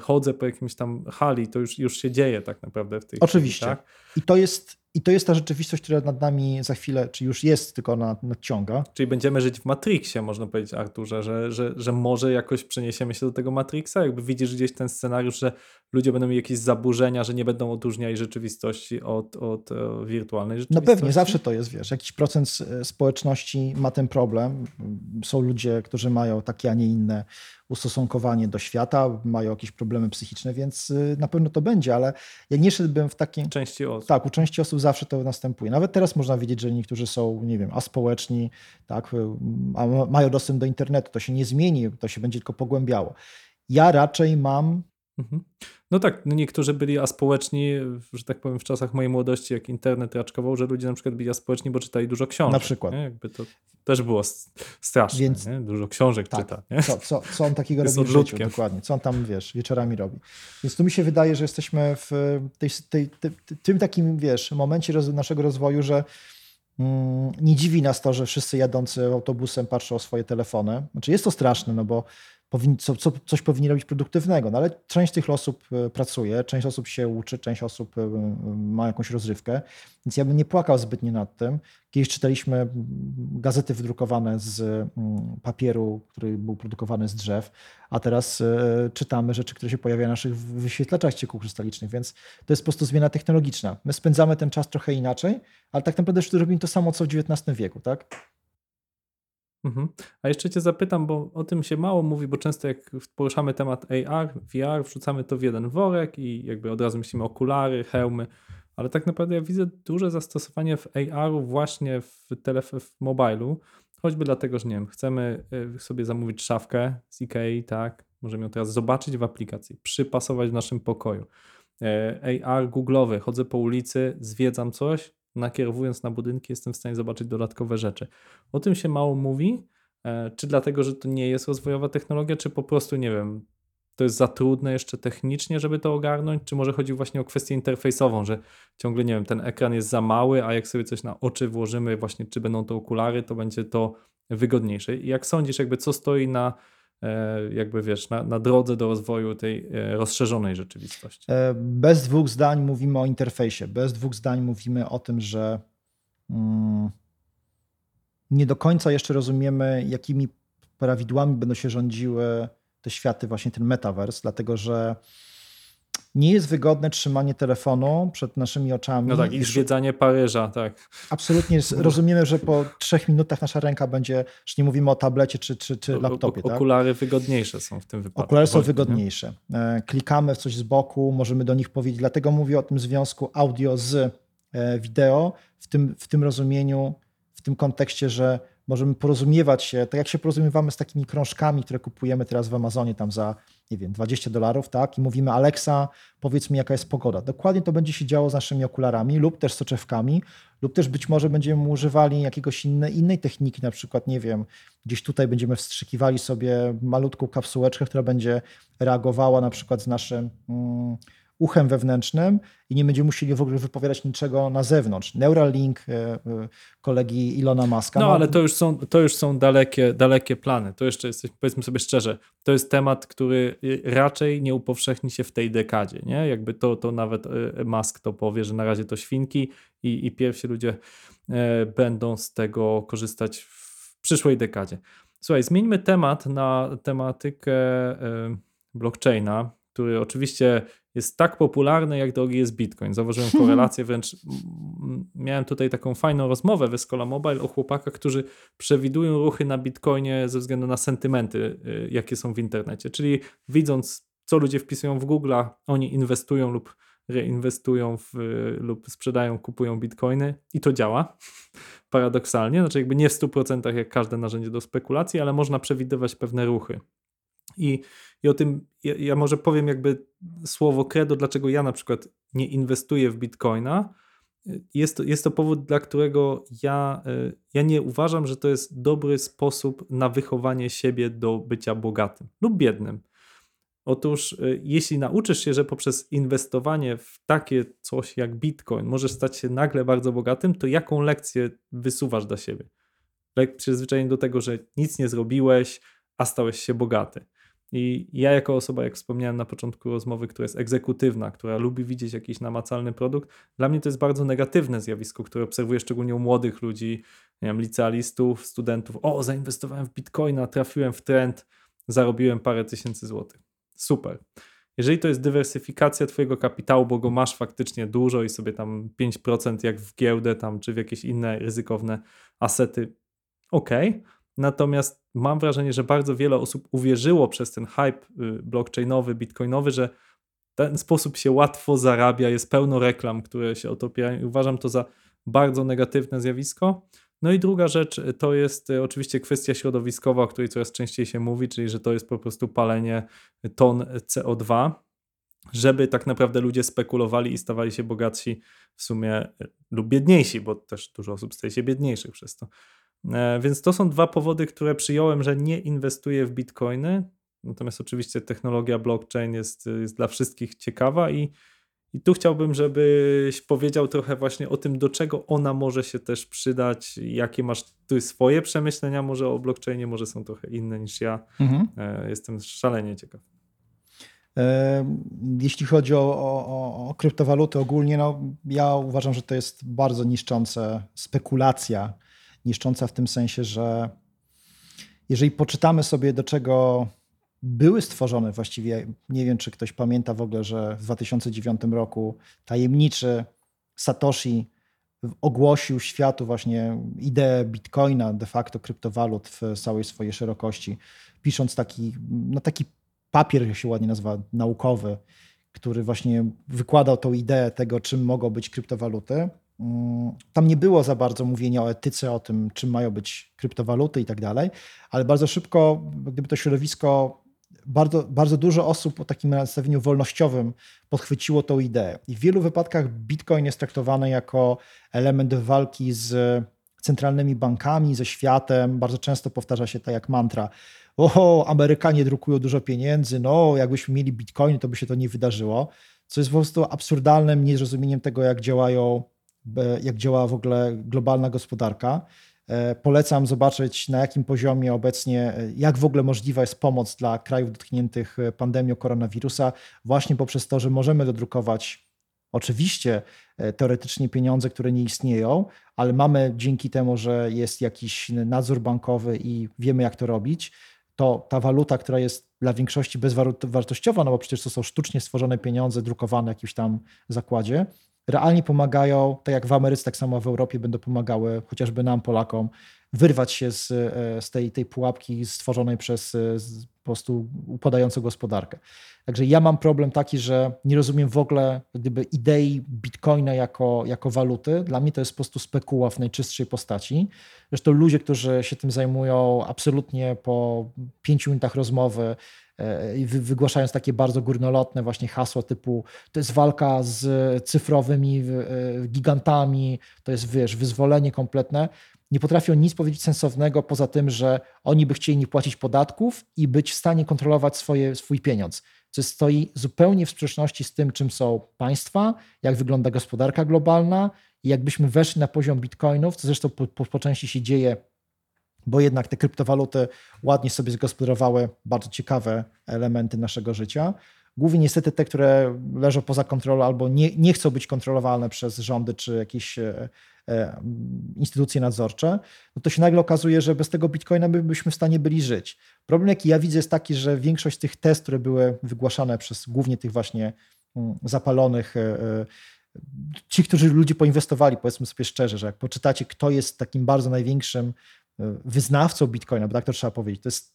chodzę po jakimś tam hali, to już, już się dzieje tak naprawdę w tej Oczywiście. Chwili, tak? I to jest i to jest ta rzeczywistość, która nad nami za chwilę, czy już jest, tylko nad, nadciąga. Czyli będziemy żyć w Matrixie, można powiedzieć, Arturze, że, że, że może jakoś przeniesiemy się do tego Matrixa? Jakby widzisz gdzieś ten scenariusz, że ludzie będą mieli jakieś zaburzenia, że nie będą odróżniali rzeczywistości od, od e, wirtualnej No rzeczywistości? pewnie, zawsze to jest, wiesz, jakiś procent e, społeczności ma ten problem. Są ludzie, którzy mają takie, a nie inne ustosunkowanie do świata, mają jakieś problemy psychiczne, więc y, na pewno to będzie, ale ja nie szedłbym w takie... Części osób. Tak, u części osób zawsze to następuje. Nawet teraz można widzieć, że niektórzy są, nie wiem, aspołeczni, tak, y, mają dostęp do internetu. To się nie zmieni, to się będzie tylko pogłębiało. Ja raczej mam. No tak, no niektórzy byli aspołeczni, że tak powiem, w czasach mojej młodości, jak internet raczkował, że ludzie na przykład byli aspołeczni, bo czytali dużo książek. Na przykład. Nie? Jakby to też było straszne, Więc, nie? dużo książek tak, czyta. Nie? Co, co, co on takiego robi w życiu, dokładnie, co on tam, wiesz, wieczorami robi. Więc tu mi się wydaje, że jesteśmy w tej, tej, tej, tym takim, wiesz, momencie roz, naszego rozwoju, że mm, nie dziwi nas to, że wszyscy jadący autobusem patrzą o swoje telefony. Znaczy jest to straszne, no bo co, co, coś powinni robić produktywnego, no ale część tych osób e, pracuje, część osób się uczy, część osób e, ma jakąś rozrywkę, więc ja bym nie płakał zbytnio nad tym. Kiedyś czytaliśmy gazety wydrukowane z papieru, który był produkowany z drzew, a teraz e, czytamy rzeczy, które się pojawiają na naszych wyświetlaczach ścieków krystalicznych, więc to jest po prostu zmiana technologiczna. My spędzamy ten czas trochę inaczej, ale tak naprawdę robimy to samo, co w XIX wieku, tak? Mhm. A jeszcze Cię zapytam, bo o tym się mało mówi, bo często jak poruszamy temat AR, VR, wrzucamy to w jeden worek i jakby od razu myślimy okulary, hełmy, ale tak naprawdę ja widzę duże zastosowanie w AR-u właśnie w, telef- w mobilu, choćby dlatego, że nie wiem, chcemy y, sobie zamówić szafkę z Ikei, tak, możemy ją teraz zobaczyć w aplikacji, przypasować w naszym pokoju. E, AR googlowy, chodzę po ulicy, zwiedzam coś, nakierowując na budynki, jestem w stanie zobaczyć dodatkowe rzeczy. O tym się mało mówi, e, czy dlatego, że to nie jest rozwojowa technologia, czy po prostu, nie wiem, to jest za trudne jeszcze technicznie, żeby to ogarnąć, czy może chodzi właśnie o kwestię interfejsową, że ciągle, nie wiem, ten ekran jest za mały, a jak sobie coś na oczy włożymy, właśnie czy będą to okulary, to będzie to wygodniejsze. I jak sądzisz, jakby co stoi na jakby wiesz, na, na drodze do rozwoju tej e, rozszerzonej rzeczywistości. E, bez dwóch zdań mówimy o interfejsie, bez dwóch zdań mówimy o tym, że mm, nie do końca jeszcze rozumiemy, jakimi prawidłami będą się rządziły te światy, właśnie ten metaverse, dlatego że nie jest wygodne trzymanie telefonu przed naszymi oczami. No tak, i zwiedzanie Paryża, tak. Absolutnie rozumiemy, że po trzech minutach nasza ręka będzie, już nie mówimy o tablecie czy, czy, czy laptopie. O, tak? okulary wygodniejsze są w tym wypadku. Okulary są wygodniejsze. Nie? Klikamy w coś z boku, możemy do nich powiedzieć, dlatego mówię o tym związku audio z e, wideo, w tym, w tym rozumieniu, w tym kontekście, że możemy porozumiewać się, tak jak się porozumiewamy z takimi krążkami, które kupujemy teraz w Amazonie tam za, nie wiem, 20 dolarów, tak? I mówimy, Alexa, powiedz mi, jaka jest pogoda. Dokładnie to będzie się działo z naszymi okularami lub też soczewkami, lub też być może będziemy używali jakiegoś inne, innej techniki, na przykład, nie wiem, gdzieś tutaj będziemy wstrzykiwali sobie malutką kapsułeczkę, która będzie reagowała na przykład z naszym... Mm, uchem wewnętrznym i nie będziemy musieli w ogóle wypowiadać niczego na zewnątrz. Neuralink e, e, kolegi Ilona Maska. No, no ale to już są, to już są dalekie, dalekie plany. To jeszcze jest, powiedzmy sobie szczerze, to jest temat, który raczej nie upowszechni się w tej dekadzie. Nie? Jakby to, to nawet e, Musk to powie, że na razie to świnki i, i pierwsi ludzie będą z tego korzystać w przyszłej dekadzie. Słuchaj, zmieńmy temat na tematykę blockchaina, który oczywiście jest tak popularny, jak drogi jest Bitcoin. Zauważyłem korelację, wręcz miałem tutaj taką fajną rozmowę w Escola Mobile o chłopakach, którzy przewidują ruchy na Bitcoinie ze względu na sentymenty, y, jakie są w internecie. Czyli widząc, co ludzie wpisują w Google'a, oni inwestują lub reinwestują w, lub sprzedają, kupują bitcoiny i to działa paradoksalnie, znaczy jakby nie w 100% jak każde narzędzie do spekulacji, ale można przewidywać pewne ruchy. I, i o tym ja, ja może powiem jakby słowo credo, dlaczego ja na przykład nie inwestuję w bitcoina. Jest to, jest to powód, dla którego ja, y, ja nie uważam, że to jest dobry sposób na wychowanie siebie do bycia bogatym lub biednym. Otóż, y, jeśli nauczysz się, że poprzez inwestowanie w takie coś jak Bitcoin możesz stać się nagle bardzo bogatym, to jaką lekcję wysuwasz dla siebie? Przyzwyczajenie do tego, że nic nie zrobiłeś, a stałeś się bogaty. I ja, jako osoba, jak wspomniałem na początku rozmowy, która jest egzekutywna, która lubi widzieć jakiś namacalny produkt, dla mnie to jest bardzo negatywne zjawisko, które obserwuję szczególnie u młodych ludzi, nie wiem, licealistów, studentów. O, zainwestowałem w bitcoina, trafiłem w trend, zarobiłem parę tysięcy złotych. Super. Jeżeli to jest dywersyfikacja Twojego kapitału, bo go masz faktycznie dużo i sobie tam 5% jak w giełdę tam, czy w jakieś inne ryzykowne asety, ok. Natomiast mam wrażenie, że bardzo wiele osób uwierzyło przez ten hype y, blockchainowy, bitcoinowy, że ten sposób się łatwo zarabia, jest pełno reklam, które się o to opierają. Uważam to za bardzo negatywne zjawisko. No i druga rzecz y, to jest y, oczywiście kwestia środowiskowa, o której coraz częściej się mówi, czyli że to jest po prostu palenie ton CO2, żeby tak naprawdę ludzie spekulowali i stawali się bogatsi w sumie lub biedniejsi, bo też dużo osób staje się biedniejszych przez to. E, więc to są dwa powody, które przyjąłem, że nie inwestuję w bitcoiny. Natomiast oczywiście technologia blockchain jest, jest dla wszystkich ciekawa i, i tu chciałbym, żebyś powiedział trochę właśnie o tym, do czego ona może się też przydać, jakie masz tu swoje przemyślenia może o blockchainie, może są trochę inne niż ja. Mhm. E, jestem szalenie ciekaw. E, jeśli chodzi o, o, o kryptowaluty ogólnie, no ja uważam, że to jest bardzo niszczące spekulacja niszcząca w tym sensie, że jeżeli poczytamy sobie, do czego były stworzone, właściwie nie wiem, czy ktoś pamięta w ogóle, że w 2009 roku tajemniczy Satoshi ogłosił światu właśnie ideę bitcoina, de facto kryptowalut w całej swojej szerokości, pisząc taki, no taki papier, jak się ładnie nazywa, naukowy, który właśnie wykładał tą ideę tego, czym mogą być kryptowaluty. Mm, tam nie było za bardzo mówienia o etyce, o tym, czym mają być kryptowaluty i tak dalej, ale bardzo szybko, gdyby to środowisko, bardzo, bardzo dużo osób o takim nastawieniu wolnościowym podchwyciło tą ideę. I w wielu wypadkach Bitcoin jest traktowany jako element walki z centralnymi bankami, ze światem. Bardzo często powtarza się tak jak mantra. O, Amerykanie drukują dużo pieniędzy, no jakbyśmy mieli bitcoin, to by się to nie wydarzyło. Co jest po prostu absurdalnym niezrozumieniem tego, jak działają jak działa w ogóle globalna gospodarka. E, polecam zobaczyć, na jakim poziomie obecnie, e, jak w ogóle możliwa jest pomoc dla krajów dotkniętych e, pandemią koronawirusa, właśnie poprzez to, że możemy dodrukować oczywiście teoretycznie pieniądze, które nie istnieją, ale mamy dzięki temu, że jest jakiś nadzór bankowy i wiemy, jak to robić, to ta waluta, która jest dla większości bezwartościowa, no bo przecież to są sztucznie stworzone pieniądze drukowane w jakimś tam zakładzie, realnie pomagają, tak jak w Ameryce, tak samo w Europie będą pomagały chociażby nam, Polakom, wyrwać się z, e, z tej, tej pułapki stworzonej przez e, po prostu upadającą gospodarkę. Także ja mam problem taki, że nie rozumiem w ogóle gdyby idei bitcoina jako, jako waluty. Dla mnie to jest po prostu spekuła w najczystszej postaci. Zresztą ludzie, którzy się tym zajmują, absolutnie po pięciu minutach rozmowy wygłaszając takie bardzo górnolotne właśnie hasła typu to jest walka z cyfrowymi e, gigantami, to jest wiesz, wyzwolenie kompletne. Nie potrafią nic powiedzieć sensownego poza tym, że oni by chcieli nie płacić podatków i być w stanie kontrolować swoje, swój pieniądz. Co stoi zupełnie w sprzeczności z tym, czym są państwa, jak wygląda gospodarka globalna i jakbyśmy weszli na poziom bitcoinów, co zresztą po, po części się dzieje bo jednak te kryptowaluty ładnie sobie zgospodarowały bardzo ciekawe elementy naszego życia. Głównie niestety te, które leżą poza kontrolą albo nie, nie chcą być kontrolowane przez rządy czy jakieś e, e, instytucje nadzorcze, no to się nagle okazuje, że bez tego bitcoina byśmy w stanie byli żyć. Problem, jaki ja widzę, jest taki, że większość tych test, które były wygłaszane przez głównie tych właśnie mm, zapalonych e, ci, którzy ludzie poinwestowali, powiedzmy sobie szczerze, że jak poczytacie, kto jest takim bardzo największym wyznawcą Bitcoina, bo tak to trzeba powiedzieć. To jest,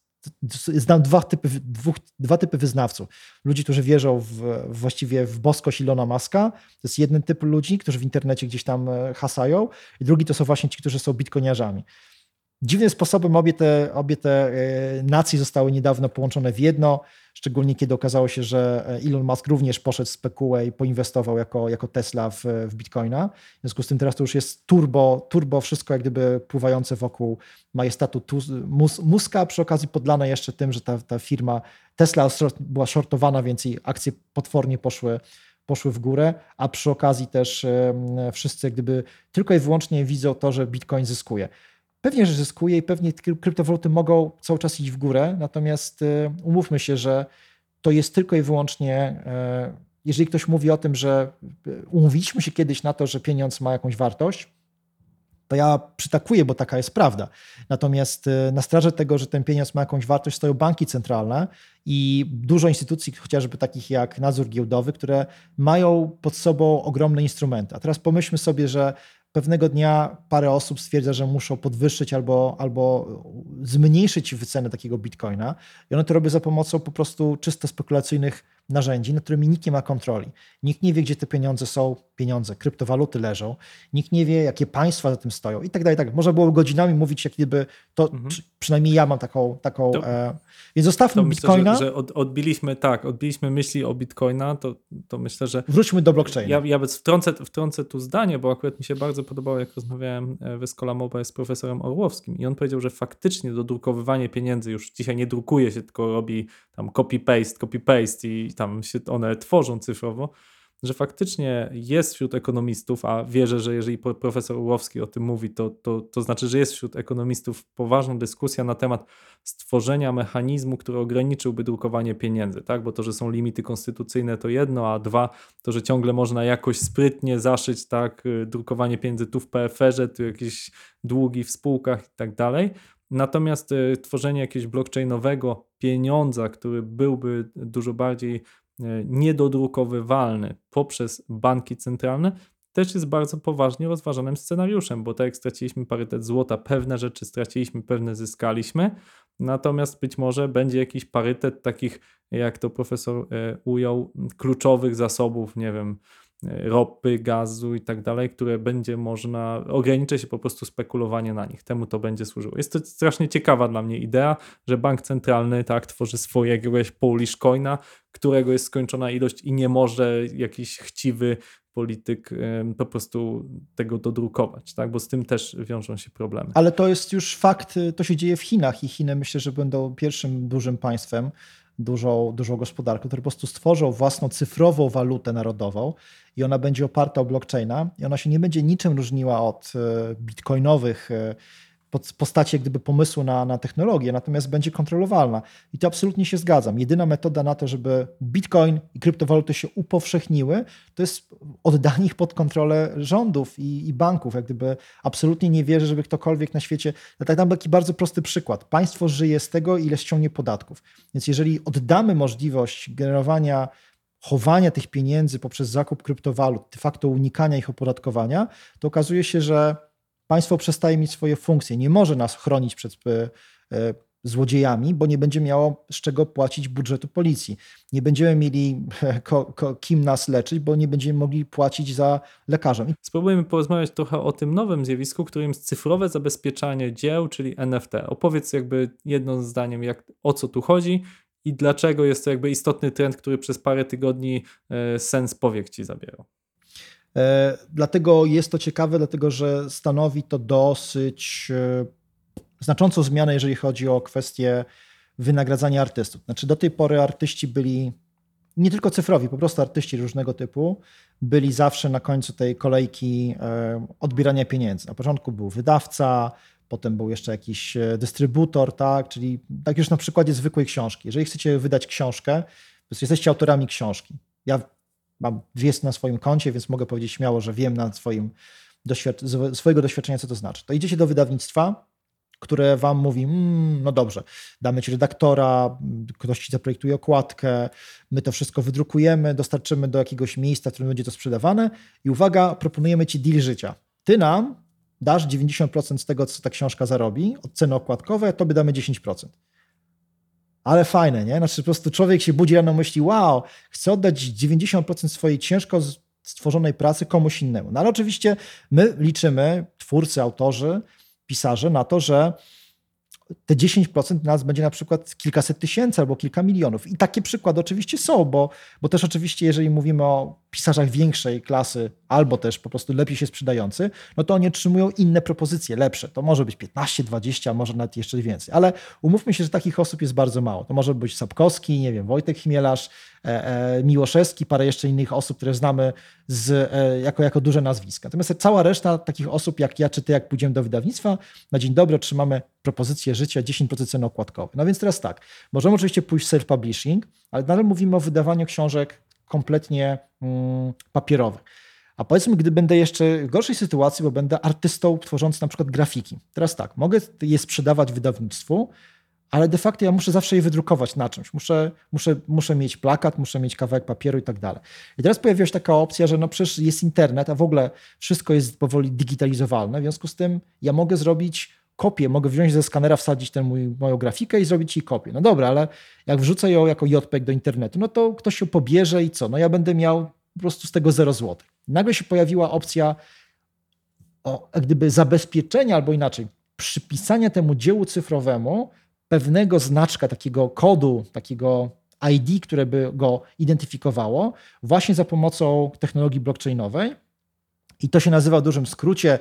znam dwa typy, dwóch, dwa typy wyznawców. Ludzi, którzy wierzą w, właściwie w boskość Ilona Maska. To jest jeden typ ludzi, którzy w internecie gdzieś tam e, hasają. I drugi to są właśnie ci, którzy są bitcoiniarzami. Dziwnym sposobem obie te, obie te e, nacje zostały niedawno połączone w jedno, szczególnie kiedy okazało się, że Elon Musk również poszedł z PQE i poinwestował jako, jako Tesla w, w Bitcoina. W związku z tym teraz to już jest turbo, turbo wszystko jak gdyby pływające wokół majestatu Mus, Muska, przy okazji podlane jeszcze tym, że ta, ta firma Tesla była shortowana, więc jej akcje potwornie poszły, poszły w górę, a przy okazji też wszyscy jak gdyby tylko i wyłącznie widzą to, że Bitcoin zyskuje. Pewnie, że zyskuje i pewnie kryptowaluty mogą cały czas iść w górę, natomiast y, umówmy się, że to jest tylko i wyłącznie, y, jeżeli ktoś mówi o tym, że y, umówiliśmy się kiedyś na to, że pieniądz ma jakąś wartość, to ja przytakuję, bo taka jest prawda. Natomiast na straży tego, że ten pieniądz ma jakąś wartość, stoją banki centralne i dużo instytucji, chociażby takich jak nadzór giełdowy, które mają pod sobą ogromne instrumenty. A teraz pomyślmy sobie, że pewnego dnia parę osób stwierdza, że muszą podwyższyć albo, albo zmniejszyć wycenę takiego bitcoina i one to robią za pomocą po prostu czysto spekulacyjnych narzędzi, nad którymi nikt nie ma kontroli. Nikt nie wie, gdzie te pieniądze są, pieniądze, kryptowaluty leżą, nikt nie wie, jakie państwa za tym stoją i tak dalej. Tak. Można było godzinami mówić, jak gdyby to, mhm. przynajmniej ja mam taką, taką to, e, więc zostawmy to Bitcoina. Myślę, że, że od, odbiliśmy, tak, odbiliśmy myśli o Bitcoina, to, to myślę, że... Wróćmy do blockchaina. Ja, ja wtrącę, wtrącę tu zdanie, bo akurat mi się bardzo podobało, jak rozmawiałem e, w Escola Mobile z profesorem Orłowskim i on powiedział, że faktycznie dodrukowywanie pieniędzy już dzisiaj nie drukuje się, tylko robi tam copy-paste, copy-paste i tam się one tworzą cyfrowo, że faktycznie jest wśród ekonomistów, a wierzę, że jeżeli profesor Urłowski o tym mówi, to, to, to znaczy, że jest wśród ekonomistów poważna dyskusja na temat stworzenia mechanizmu, który ograniczyłby drukowanie pieniędzy, tak? Bo to, że są limity konstytucyjne to jedno, a dwa, to, że ciągle można jakoś sprytnie zaszyć, tak, y, drukowanie pieniędzy tu w PFR-ze, tu jakieś długi w spółkach i tak dalej. Natomiast y, tworzenie jakiegoś blockchainowego pieniądza, który byłby dużo bardziej y, niedodrukowywalny poprzez banki centralne, też jest bardzo poważnie rozważanym scenariuszem, bo tak jak straciliśmy parytet złota, pewne rzeczy straciliśmy, pewne zyskaliśmy, natomiast być może będzie jakiś parytet takich, jak to profesor y, ujął, kluczowych zasobów, nie wiem, ropy, gazu i tak dalej, które będzie można, ograniczy się po prostu spekulowanie na nich. Temu to będzie służyło. Jest to strasznie ciekawa dla mnie idea, że bank centralny tak tworzy swojego jakiegoś Polish coina, którego jest skończona ilość i nie może jakiś chciwy polityk po prostu tego dodrukować, tak? bo z tym też wiążą się problemy. Ale to jest już fakt, to się dzieje w Chinach i Chiny myślę, że będą pierwszym dużym państwem, dużą, dużą gospodarką, które po prostu stworzą własną cyfrową walutę narodową i ona będzie oparta o blockchaina i ona się nie będzie niczym różniła od e, bitcoinowych e, postaci jak gdyby pomysłu na, na technologię, natomiast będzie kontrolowalna. I to absolutnie się zgadzam. Jedyna metoda na to, żeby bitcoin i kryptowaluty się upowszechniły, to jest oddanie ich pod kontrolę rządów i, i banków. Jak gdyby absolutnie nie wierzę, żeby ktokolwiek na świecie... Ja tak dam taki bardzo prosty przykład. Państwo żyje z tego, ile ściągnie podatków. Więc jeżeli oddamy możliwość generowania chowania tych pieniędzy poprzez zakup kryptowalut, de facto unikania ich opodatkowania, to okazuje się, że państwo przestaje mieć swoje funkcje. Nie może nas chronić przed e, e, złodziejami, bo nie będzie miało z czego płacić budżetu policji. Nie będziemy mieli ko, ko, kim nas leczyć, bo nie będziemy mogli płacić za lekarzem. Spróbujemy porozmawiać trochę o tym nowym zjawisku, którym jest cyfrowe zabezpieczanie dzieł, czyli NFT. Opowiedz jakby jednym zdaniem, jak, o co tu chodzi i dlaczego jest to jakby istotny trend, który przez parę tygodni e, sens powiek ci zabierał. E, dlatego jest to ciekawe, dlatego że stanowi to dosyć e, znaczącą zmianę, jeżeli chodzi o kwestię wynagradzania artystów. Znaczy, do tej pory artyści byli nie tylko cyfrowi, po prostu artyści różnego typu byli zawsze na końcu tej kolejki odbierania pieniędzy. Na początku był wydawca, potem był jeszcze jakiś e, dystrybutor, tak, czyli tak już na przykładzie zwykłej książki. Jeżeli chcecie wydać książkę, jesteście autorami książki. Ja mam dwie na swoim koncie, więc mogę powiedzieć śmiało, że wiem na swoim doświad- swojego doświadczenia, co to znaczy. To idziecie do wydawnictwa, które wam mówi, mmm, no dobrze, damy ci redaktora, ktoś ci zaprojektuje okładkę, my to wszystko wydrukujemy, dostarczymy do jakiegoś miejsca, w którym będzie to sprzedawane i uwaga, proponujemy ci deal życia. Ty nam dasz 90% z tego, co ta książka zarobi, od ceny okładkowej, a tobie damy 10%. Ale fajne, nie? Znaczy po prostu człowiek się budzi rano myśli, wow, chcę oddać 90% swojej ciężko stworzonej pracy komuś innemu. No ale oczywiście my liczymy, twórcy, autorzy, pisarze na to, że te 10% nas będzie na przykład kilkaset tysięcy albo kilka milionów. I takie przykłady oczywiście są, bo, bo też oczywiście, jeżeli mówimy o pisarzach większej klasy albo też po prostu lepiej się sprzedający, no to oni otrzymują inne propozycje, lepsze. To może być 15, 20, może nawet jeszcze więcej. Ale umówmy się, że takich osób jest bardzo mało. To może być Sapkowski, nie wiem, Wojtek Chmielarz, Miłoszewski, parę jeszcze innych osób, które znamy z, e, jako, jako duże nazwiska. Natomiast cała reszta takich osób jak ja czy ty, jak pójdziemy do wydawnictwa, na dzień dobry otrzymamy propozycję życia 10% ceny okładkowej. No więc teraz tak, możemy oczywiście pójść self-publishing, ale nadal mówimy o wydawaniu książek kompletnie mm, papierowych. A powiedzmy, gdy będę jeszcze w gorszej sytuacji, bo będę artystą tworzący na przykład grafiki. Teraz tak, mogę je sprzedawać wydawnictwu, ale de facto ja muszę zawsze je wydrukować na czymś. Muszę, muszę, muszę mieć plakat, muszę mieć kawałek papieru i tak dalej. I teraz pojawiła się taka opcja, że no przecież jest internet, a w ogóle wszystko jest powoli digitalizowalne, w związku z tym ja mogę zrobić kopię, mogę wziąć ze skanera, wsadzić tę moją grafikę i zrobić jej kopię. No dobra, ale jak wrzucę ją jako JPEG do internetu, no to ktoś ją pobierze i co? No ja będę miał po prostu z tego 0 zł. Nagle się pojawiła opcja o, gdyby zabezpieczenia albo inaczej, przypisania temu dziełu cyfrowemu pewnego znaczka, takiego kodu, takiego ID, które by go identyfikowało, właśnie za pomocą technologii blockchainowej. I to się nazywa w dużym skrócie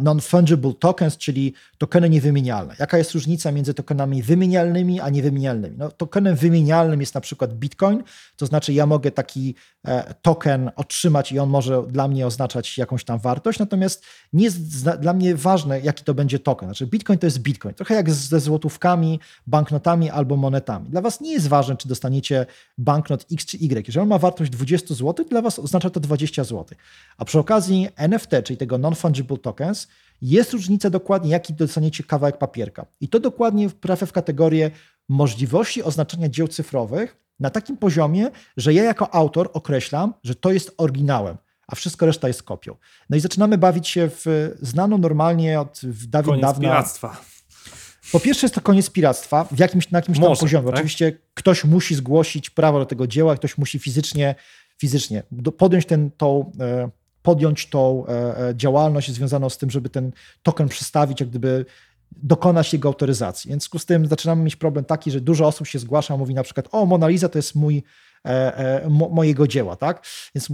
non-fungible tokens, czyli tokeny niewymienialne. Jaka jest różnica między tokenami wymienialnymi a niewymienialnymi? No, tokenem wymienialnym jest na przykład Bitcoin, to znaczy ja mogę taki e, token otrzymać i on może dla mnie oznaczać jakąś tam wartość, natomiast nie jest dla mnie ważne, jaki to będzie token. Znaczy Bitcoin to jest Bitcoin, trochę jak ze złotówkami, banknotami albo monetami. Dla was nie jest ważne, czy dostaniecie banknot X czy Y. Jeżeli on ma wartość 20 zł, dla was oznacza to 20 zł. A przy okazji NFT, czyli tego non-fungible tokens, jest różnica dokładnie, jaki dostaniecie kawałek papierka. I to dokładnie trafia w kategorię możliwości oznaczenia dzieł cyfrowych na takim poziomie, że ja jako autor określam, że to jest oryginałem, a wszystko reszta jest kopią. No i zaczynamy bawić się w znaną normalnie od dawien Koniec dawna. piractwa. Po pierwsze jest to koniec piractwa w jakimś, na jakimś tam Może, poziomie. tak? Oczywiście ktoś musi zgłosić prawo do tego dzieła, ktoś musi fizycznie, fizycznie podjąć ten, tą, e, podjąć tą e, e, działalność związaną z tym, żeby ten token przestawić, jak gdyby dokonać jego autoryzacji. Więc w związku z tym zaczynamy mieć problem taki, że dużo osób się zgłasza, mówi na przykład, o Mona Lisa to jest mój, mojego dzieła, tak? Więc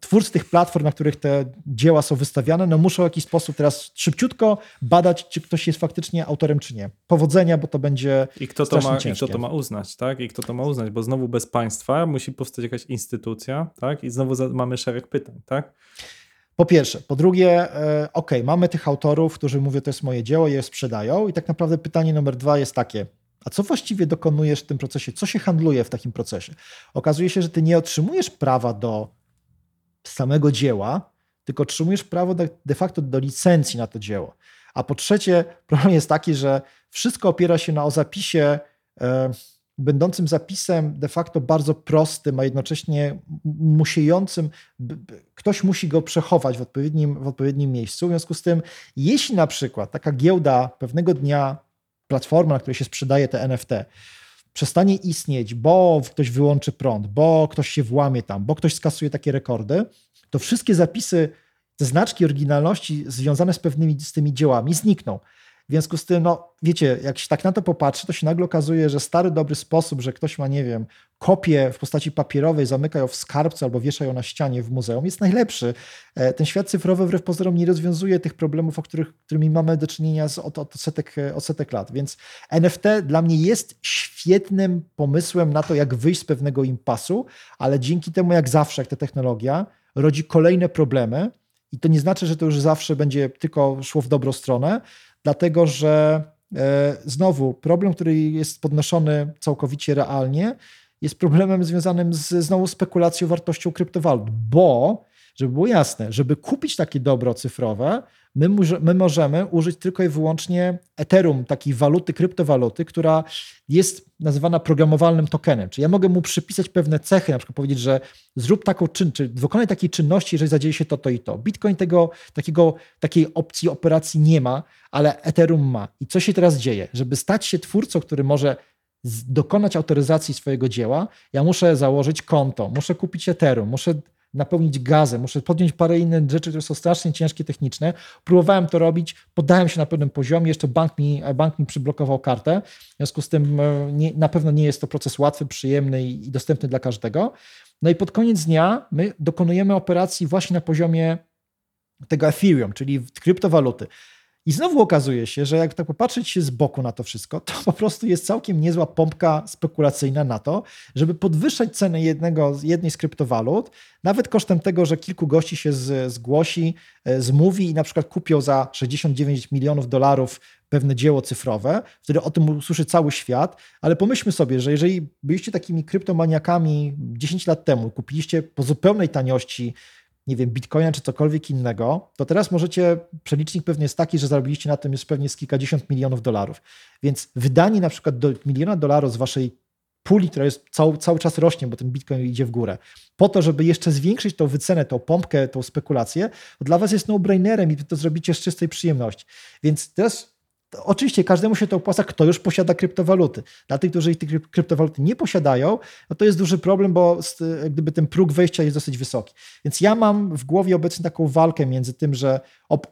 twórcy tych platform, na których te dzieła są wystawiane, no muszą w jakiś sposób teraz szybciutko badać, czy ktoś jest faktycznie autorem, czy nie. Powodzenia, bo to będzie I kto, to ma, I kto to ma uznać, tak? I kto to ma uznać, bo znowu bez państwa musi powstać jakaś instytucja, tak? I znowu mamy szereg pytań, tak? Po pierwsze. Po drugie, e, ok, mamy tych autorów, którzy mówią, to jest moje dzieło, je sprzedają. I tak naprawdę pytanie numer dwa jest takie, a co właściwie dokonujesz w tym procesie? Co się handluje w takim procesie? Okazuje się, że ty nie otrzymujesz prawa do samego dzieła, tylko otrzymujesz prawo de, facto do licencji na to dzieło. A po trzecie, problem jest taki, że wszystko opiera się na o zapisie, e, będącym zapisem de facto bardzo prostym, a jednocześnie musiejącym, ktoś musi go przechować w odpowiednim, w odpowiednim miejscu. W związku z tym, jeśli na przykład taka giełda pewnego dnia, platforma, na której się sprzedaje te NFT, przestanie istnieć, bo ktoś wyłączy prąd, bo ktoś się włamie tam, bo ktoś skasuje takie rekordy, to wszystkie zapisy, te znaczki oryginalności związane z pewnymi z tymi dziełami znikną. W związku z tym, no wiecie, jak się tak na to popatrzy, to się nagle okazuje, że stary, dobry sposób, że ktoś ma, nie wiem, kopię w postaci papierowej, zamyka ją w skarbcu albo wiesza ją na ścianie w muzeum, jest najlepszy. E, Ten świat cyfrowy wbrew pozorom nie rozwiązuje tych problemów, o których, którymi mamy do czynienia z, od, od, setek, e, od setek lat. Więc NFT dla mnie jest świetnym pomysłem na to, jak wyjść z pewnego impasu, ale dzięki temu, jak zawsze, jak ta technologia, rodzi kolejne problemy. I to nie znaczy, że to już zawsze będzie tylko szło w dobrą stronę, dlatego że e, znowu problem, który jest podnoszony całkowicie realnie, jest problemem związanym z znowu spekulacją wartością kryptowalut, bo, żeby było jasne, żeby kupić takie dobro cyfrowe, my, my możemy użyć tylko i wyłącznie Ethereum, takiej waluty, kryptowaluty, która jest nazywana programowalnym tokenem. Czyli ja mogę mu przypisać pewne cechy, na przykład powiedzieć, że zrób taką czyn, czy wykonaj takiej czynności, jeżeli zadzieje się to, to i to. Bitcoin tego, takiego, takiej opcji operacji nie ma, ale Ethereum ma. I co się teraz dzieje? Żeby stać się twórcą, który może dokonać autoryzacji swojego dzieła, ja muszę założyć konto, muszę kupić Ethereum, muszę napełnić gazem, muszę podjąć parę innych rzeczy, które są strasznie ciężkie, techniczne. Próbowałem to robić, poddałem się na pewnym poziomie, jeszcze bank mi, bank mi przyblokował kartę, w związku z tym e, nie, na pewno nie jest to proces łatwy, przyjemny i, i dostępny dla każdego. No i pod koniec dnia my dokonujemy operacji właśnie na poziomie tego Ethereum, czyli kryptowaluty. I znowu okazuje się, że jak tak popatrzeć się z boku na to wszystko, to po prostu jest całkiem niezła pompka spekulacyjna na to, żeby podwyższać cenę jednego, jednej z kryptowalut, nawet kosztem tego, że kilku gości się z, zgłosi, e, zmówi i na przykład kupią za 69 milionów dolarów pewne dzieło cyfrowe, wtedy o tym usłyszy cały świat, ale pomyślmy sobie, że jeżeli byliście takimi kryptomaniakami 10 lat temu, kupiliście po zupełnej taniości nie wiem, bitcoina czy cokolwiek innego, to teraz możecie, przelicznik pewnie jest taki, że zarobiliście na tym już pewnie z kilkadziesiąt milionów dolarów. Więc wydanie na przykład do miliona dolarów z waszej puli, która jest cały, cały czas rośnie, bo ten bitcoin idzie w górę, po to, żeby jeszcze zwiększyć tą wycenę, tą pompkę, tą spekulację, dla was jest no-brainerem i to zrobicie z czystej przyjemności. Więc teraz Oczywiście każdemu się to opłaca, kto już posiada kryptowaluty. Dla tych, którzy tych kryptowaluty nie posiadają, no to jest duży problem, bo gdyby ten próg wejścia jest dosyć wysoki. Więc ja mam w głowie obecnie taką walkę między tym, że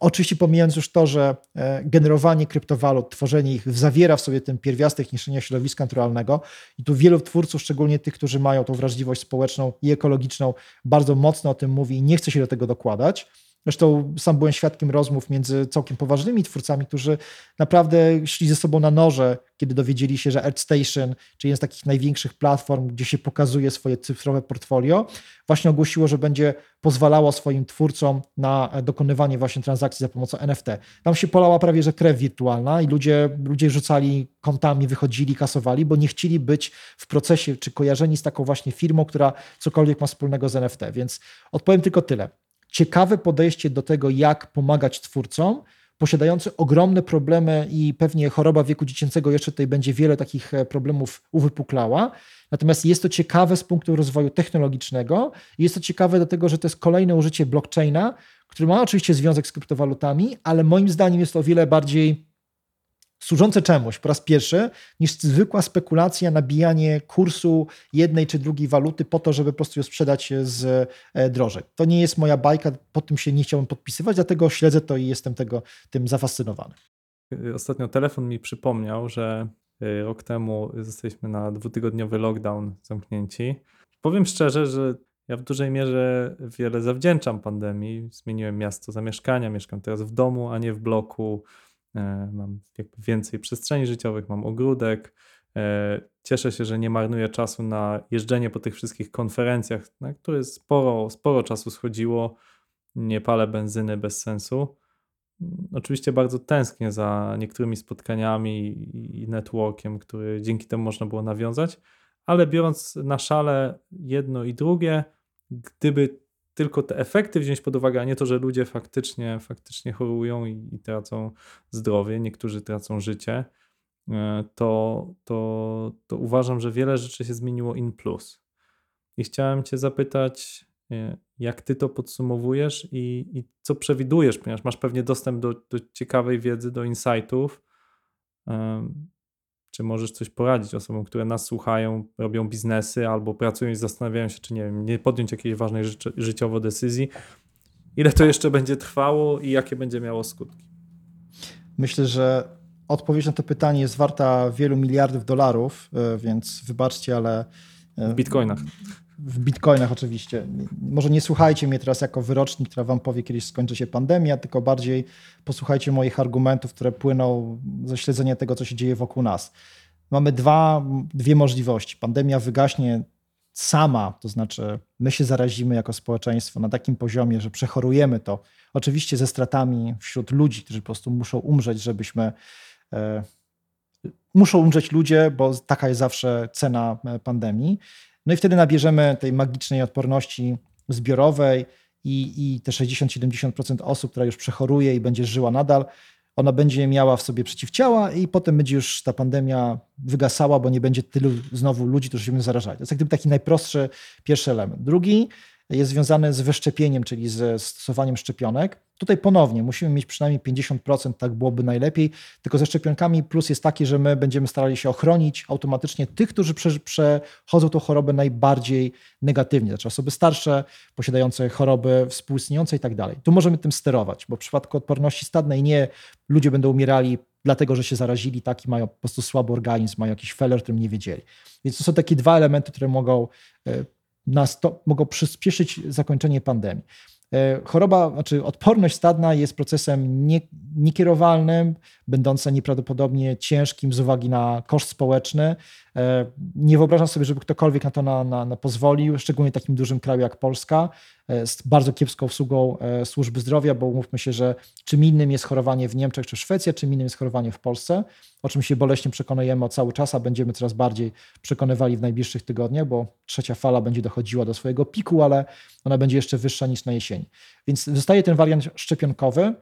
oczywiście pomijając już to, że e, generowanie kryptowalut, tworzenie ich zawiera w sobie ten pierwiastek niszczenia środowiska naturalnego i tu wielu twórców, szczególnie tych, którzy mają tą wrażliwość społeczną i ekologiczną, bardzo mocno o tym mówi i nie chce się do tego dokładać Zresztą sam byłem świadkiem rozmów między całkiem poważnymi twórcami, którzy naprawdę szli ze sobą na noże, kiedy dowiedzieli się, że ArtStation, czyli jest z takich największych platform, gdzie się pokazuje swoje cyfrowe portfolio, właśnie ogłosiło, że będzie pozwalało swoim twórcom na dokonywanie właśnie transakcji za pomocą NFT. Tam się polała prawie, że krew wirtualna i ludzie, ludzie rzucali kontami, wychodzili, kasowali, bo nie chcieli być w procesie czy kojarzeni z taką właśnie firmą, która cokolwiek ma wspólnego z NFT. Więc odpowiem tylko tyle ciekawe podejście do tego, jak pomagać twórcom, posiadający ogromne problemy i pewnie choroba wieku dziecięcego jeszcze tutaj będzie wiele takich e, problemów uwypuklała. Natomiast jest to ciekawe z punktu rozwoju technologicznego i jest to ciekawe do tego, że to jest kolejne użycie blockchaina, który ma oczywiście związek z kryptowalutami, ale moim zdaniem jest to o wiele bardziej służące czemuś po raz pierwszy, niż zwykła spekulacja, nabijanie kursu jednej czy drugiej waluty po to, żeby po prostu ją sprzedać z e, drożej. To nie jest moja bajka, po tym się nie chciałbym podpisywać, dlatego śledzę to i jestem tego, tym zafascynowany. Ostatnio telefon mi przypomniał, że e, rok temu zostaliśmy na dwutygodniowy lockdown zamknięci. Powiem szczerze, że ja w dużej mierze wiele zawdzięczam pandemii. Zmieniłem miasto zamieszkania, mieszkam teraz w domu, a nie w bloku E, mam jakby więcej przestrzeni życiowych, mam ogródek. E, cieszę się, że nie marnuję czasu na jeżdżenie po tych wszystkich konferencjach, na które sporo, sporo czasu schodziło. Nie palę benzyny bez sensu. Oczywiście bardzo tęsknię za niektórymi spotkaniami i networkiem, który dzięki temu można było nawiązać, ale biorąc na szale jedno i drugie, gdyby tylko te efekty wziąć pod uwagę, a nie to, że ludzie faktycznie, faktycznie chorują i, i tracą zdrowie, niektórzy tracą życie, e, to, to, to uważam, że wiele rzeczy się zmieniło in plus. I chciałem Cię zapytać, e, jak Ty to podsumowujesz i, i co przewidujesz, ponieważ masz pewnie dostęp do, do ciekawej wiedzy, do insightów. Czy możesz coś poradzić osobom, które nas słuchają, robią biznesy albo pracują i zastanawiają się, czy nie wiem, nie podjąć jakiejś ważnej życi życiowo decyzji? Ile to jeszcze będzie trwało i jakie będzie miało skutki? Myślę, że odpowiedź na to pytanie jest warta wielu miliardów dolarów, e, więc wybaczcie, ale. E, w bitcoinach. W bitcoinach oczywiście. Może nie słuchajcie mnie teraz jako wyrocznik, która wam powie, kiedyś skończy się pandemia, tylko bardziej posłuchajcie moich argumentów, które płyną ze śledzenia tego, co się dzieje wokół nas. Mamy dwa, dwie możliwości. Pandemia wygaśnie sama, to znaczy my się zarazimy jako społeczeństwo na takim poziomie, że przechorujemy to, oczywiście ze stratami wśród ludzi, którzy po prostu muszą umrzeć, żebyśmy. E, muszą umrzeć ludzie, bo taka jest zawsze cena e, pandemii. No i wtedy nabierzemy tej magicznej odporności zbiorowej i, i te 60-70% osób, która już przechoruje i będzie żyła nadal, ona będzie miała w sobie przeciwciała i potem będzie już ta pandemia wygasała, bo nie będzie tylu znowu ludzi, którzy się będą zarażać. To jest jak gdyby taki najprostszy pierwszy element. Drugi jest związany z wyszczepieniem, czyli ze stosowaniem szczepionek. Tutaj ponownie musimy mieć przynajmniej 50%, tak byłoby najlepiej. Tylko ze szczepionkami plus jest taki, że my będziemy starali się ochronić automatycznie tych, którzy prze, przechodzą tą chorobę najbardziej negatywnie. Znaczy osoby starsze, posiadające choroby współistniejące i tak dalej. Tu możemy tym sterować, bo w przypadku odporności stadnej nie ludzie będą umierali dlatego, że się zarazili tak i mają po prostu słaby organizm, mają jakiś feller, którym nie wiedzieli. Więc to są takie dwa elementy, które mogą, e, nas to, mogą przyspieszyć zakończenie pandemii. E, choroba, znaczy odporność stadna jest procesem nie, niekierowalnym, będącym nieprawdopodobnie ciężkim z uwagi na koszt społeczny. E, nie wyobrażam sobie, żeby ktokolwiek na to na, na, na pozwolił, szczególnie w takim dużym kraju jak Polska, z bardzo kiepską obsługą służby zdrowia, bo umówmy się, że czym innym jest chorowanie w Niemczech czy Szwecji, czym innym jest chorowanie w Polsce, o czym się boleśnie przekonujemy od cały czas, a będziemy coraz bardziej przekonywali w najbliższych tygodniach, bo trzecia fala będzie dochodziła do swojego piku, ale ona będzie jeszcze wyższa niż na jesieni. Więc zostaje ten wariant szczepionkowy.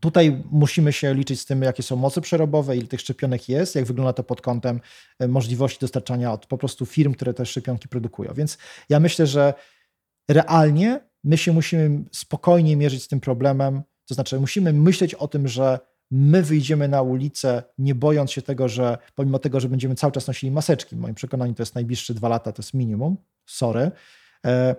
Tutaj musimy się liczyć z tym, jakie są moce przerobowe, ile tych szczepionek jest, jak wygląda to pod kątem e, możliwości dostarczania od po prostu firm, które te szczepionki produkują. Więc ja myślę, że realnie my się musimy spokojnie mierzyć z tym problemem. To znaczy, musimy myśleć o tym, że my wyjdziemy na ulicę, nie bojąc się tego, że pomimo tego, że będziemy cały czas nosili maseczki, w moim przekonaniu to jest najbliższe dwa lata, to jest minimum, sorry, e,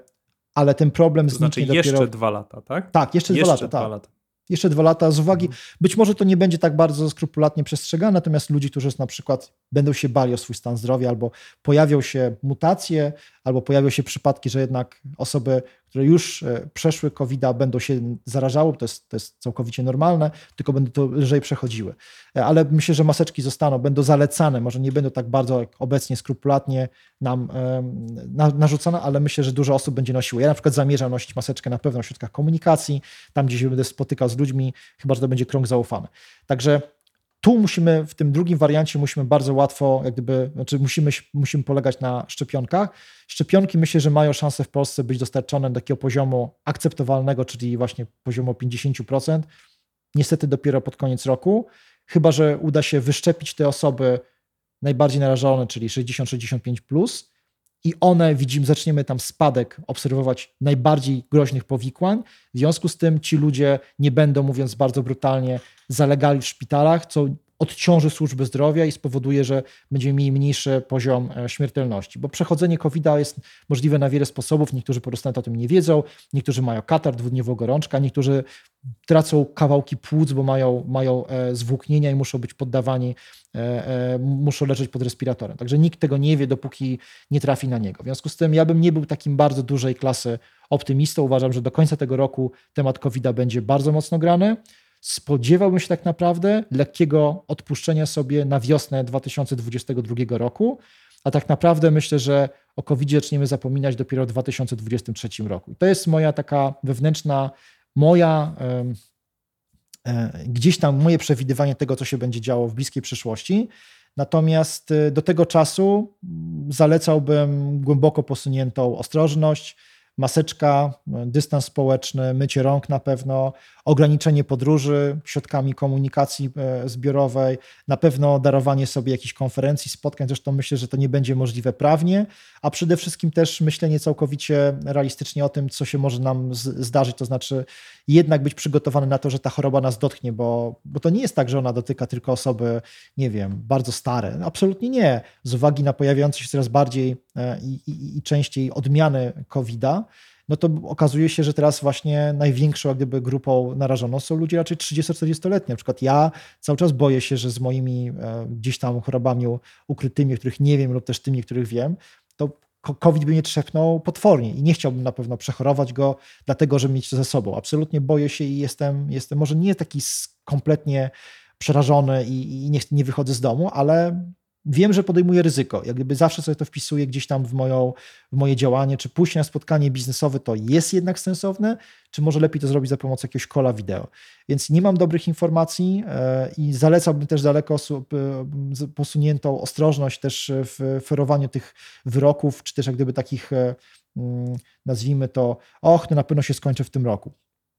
ale ten problem to znaczy zniknie jeszcze dopiero... dwa lata, tak? Tak, jeszcze, jeszcze dwa lata. Dwa tak. lata. Jeszcze dwa lata z uwagi, być może to nie będzie tak bardzo skrupulatnie przestrzegane, natomiast ludzi, którzy na przykład będą się bali o swój stan zdrowia, albo pojawią się mutacje, albo pojawią się przypadki, że jednak osoby, które już e, przeszły covid będą się zarażały, to jest, to jest całkowicie normalne, tylko będą to lżej przechodziły. E, ale myślę, że maseczki zostaną, będą zalecane, może nie będą tak bardzo jak obecnie skrupulatnie nam na, narzucone, ale myślę, że dużo osób będzie nosiło. Ja na przykład zamierzam nosić maseczkę na pewno w środkach komunikacji, tam gdzie się będę spotykał z ludźmi, chyba, że to będzie krąg zaufany. Także tu musimy, w tym drugim wariancie musimy bardzo łatwo, jak gdyby, znaczy musimy, musimy polegać na szczepionkach. Szczepionki myślę, że mają szansę w Polsce być dostarczone do takiego poziomu akceptowalnego, czyli właśnie poziomu 50%. Niestety dopiero pod koniec roku, chyba że uda się wyszczepić te osoby najbardziej narażone, czyli 60-65+, plus, i one, widzimy, zaczniemy tam spadek obserwować najbardziej groźnych powikłań. W związku z tym ci ludzie nie będą, mówiąc bardzo brutalnie, zalegali w szpitalach, co odciąży służby zdrowia i spowoduje, że będziemy mieli mniejszy poziom e, śmiertelności. Bo przechodzenie covid jest możliwe na wiele sposobów. Niektórzy prostu o tym nie wiedzą, niektórzy mają katar, dwudniową gorączkę, niektórzy tracą kawałki płuc, bo mają, mają e, zwłóknienia i muszą być poddawani, e, muszą leżeć pod respiratorem. Także nikt tego nie wie, dopóki nie trafi na niego. W związku z tym ja bym nie był takim bardzo dużej klasy optymistą. Uważam, że do końca tego roku temat covid będzie bardzo mocno grany. Spodziewałbym się tak naprawdę lekkiego odpuszczenia sobie na wiosnę 2022 roku, a tak naprawdę myślę, że o COVID zaczniemy zapominać dopiero w 2023 roku. I to jest moja taka wewnętrzna, moja e, gdzieś tam moje przewidywanie tego, co się będzie działo w bliskiej przyszłości. Natomiast e, do tego czasu zalecałbym głęboko posuniętą ostrożność, maseczka, dystans społeczny, mycie rąk na pewno, ograniczenie podróży środkami komunikacji e, zbiorowej, na pewno darowanie sobie jakichś konferencji, spotkań, zresztą myślę, że to nie będzie możliwe prawnie, a przede wszystkim też myślenie całkowicie realistycznie o tym, co się może nam zdarzyć, to znaczy jednak być przygotowany na to, że ta choroba nas dotknie, bo, bo to nie jest tak, że ona dotyka tylko osoby, nie wiem, bardzo stare. Absolutnie nie. Z uwagi na pojawiające się coraz bardziej e, i, i, i częściej odmiany COVID-a, no to okazuje się, że teraz właśnie największą jak gdyby grupą narażoną są ludzie raczej 30-40-letni. Na przykład ja cały czas boję się, że z moimi e, gdzieś tam chorobami ukrytymi, których nie wiem lub też tymi, których wiem, to COVID by mnie trzepnął potwornie i nie chciałbym na pewno przechorować go, dlatego, żeby mieć to ze sobą. Absolutnie boję się i jestem, jestem może nie taki kompletnie przerażony i, i nie, nie wychodzę z domu, ale wiem, że podejmuję ryzyko. Jak gdyby zawsze sobie to wpisuję gdzieś tam w, moją, w moje działanie, czy pójść na spotkanie biznesowe to jest jednak sensowne, czy może lepiej to zrobić za pomocą jakiegoś kola wideo. Więc nie mam dobrych informacji e, i zalecałbym też daleko posuniętą ostrożność też w ferowaniu tych wyroków, czy też jak gdyby takich, e, mm, nazwijmy to, och, to na pewno się skończy w tym roku.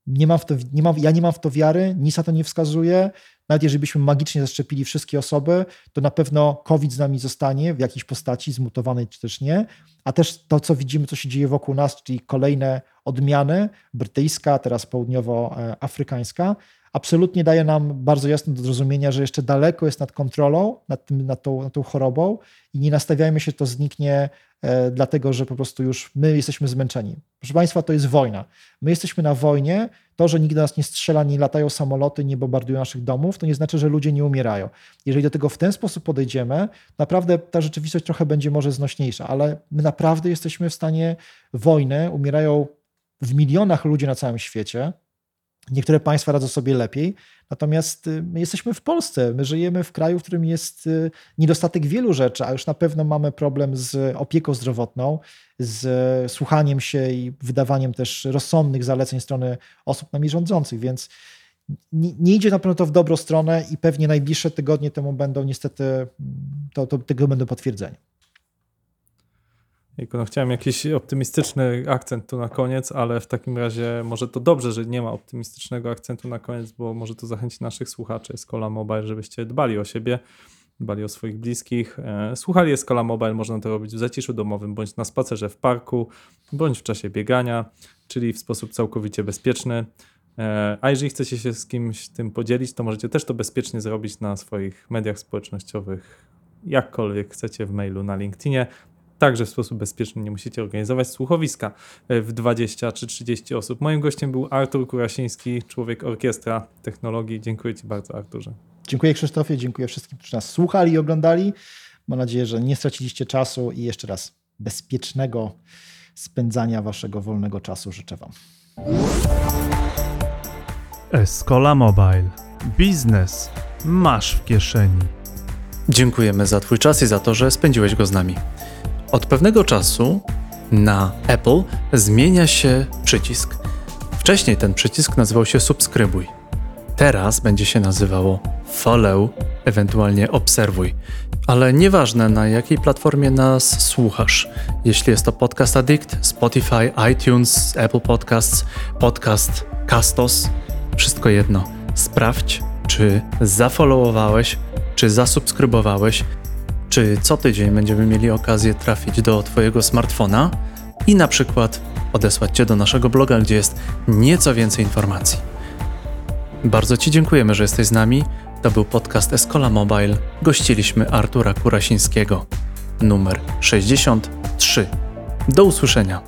Nie mam w to, nie mam, ja nie mam w to wiary, nic na to nie wskazuje. Nawet jeżeli byśmy magicznie zaszczepili wszystkie osoby, to na pewno COVID z nami zostanie w jakiejś postaci, zmutowanej czy też nie. A też to, co widzimy, co się dzieje wokół nas, czyli kolejne odmiany, brytyjska, teraz południowoafrykańska, absolutnie daje nam bardzo jasno do zrozumienia, że jeszcze daleko jest nad kontrolą, nad, tym, nad, tą, nad tą chorobą i nie nastawiajmy się, to zniknie, e, dlatego że po prostu już my jesteśmy zmęczeni. Proszę Państwa, to jest wojna. My jesteśmy na wojnie. To, że nikt do nas nie strzela, nie latają samoloty, nie bombardują naszych domów, to nie znaczy, że ludzie nie umierają. Jeżeli do tego w ten sposób podejdziemy, naprawdę ta rzeczywistość trochę będzie może znośniejsza, ale my naprawdę jesteśmy w stanie wojny. Umierają w milionach ludzi na całym świecie. Niektóre państwa radzą sobie lepiej, natomiast y, my jesteśmy w Polsce. My żyjemy w kraju, w którym jest y, niedostatek wielu rzeczy, a już na pewno mamy problem z opieką zdrowotną, z słuchaniem się i wydawaniem też rozsądnych zaleceń strony osób nami rządzących, więc nie, nie idzie na pewno to w dobrą stronę i pewnie najbliższe tygodnie temu będą niestety, to, to, tego będą potwierdzenia. No chciałem jakiś optymistyczny akcent tu na koniec, ale w takim razie może to dobrze, że nie ma optymistycznego akcentu na koniec, bo może to zachęci naszych słuchaczy Escola Mobile, żebyście dbali o siebie, dbali o swoich bliskich. E, słuchali Escola Mobile, można to robić w zaciszu domowym, bądź na spacerze w parku, bądź w czasie biegania, czyli w sposób całkowicie bezpieczny. E, a jeżeli chcecie się z kimś tym podzielić, to możecie też to bezpiecznie zrobić na swoich mediach społecznościowych, jakkolwiek chcecie w mailu na LinkedInie także w sposób bezpieczny nie musicie organizować słuchowiska e, w 20 czy 30 osób. Moim gościem był Artur Kurasiński, człowiek orkiestra technologii. Dziękuję Ci bardzo, Arturze. Dziękuję Krzysztofie, dziękuję wszystkim, którzy nas słuchali i oglądali. Mam nadzieję, że nie straciliście czasu i jeszcze raz bezpiecznego spędzania Waszego wolnego czasu życzę Wam. Escola Mobile. Biznes masz w kieszeni. Dziękujemy za Twój czas i za to, że spędziłeś go z nami. Od pewnego czasu na Apple zmienia się przycisk. Wcześniej ten przycisk nazywał się subskrybuj. Teraz będzie się nazywało follow, ewentualnie obserwuj. Ale nieważne na jakiej platformie nas słuchasz. Jeśli jest to Podcast Addict, Spotify, iTunes, Apple Podcasts, Podcast Castos, wszystko jedno. Sprawdź, czy zafollowowałeś, czy zasubskrybowałeś czy co tydzień będziemy mieli okazję trafić do Twojego smartfona i na przykład odesłać Cię do naszego bloga, gdzie jest nieco więcej informacji. Bardzo Ci dziękujemy, że jesteś z nami. To był podcast Escola Mobile. Gościliśmy Artura Kurasińskiego, numer 63. Do usłyszenia.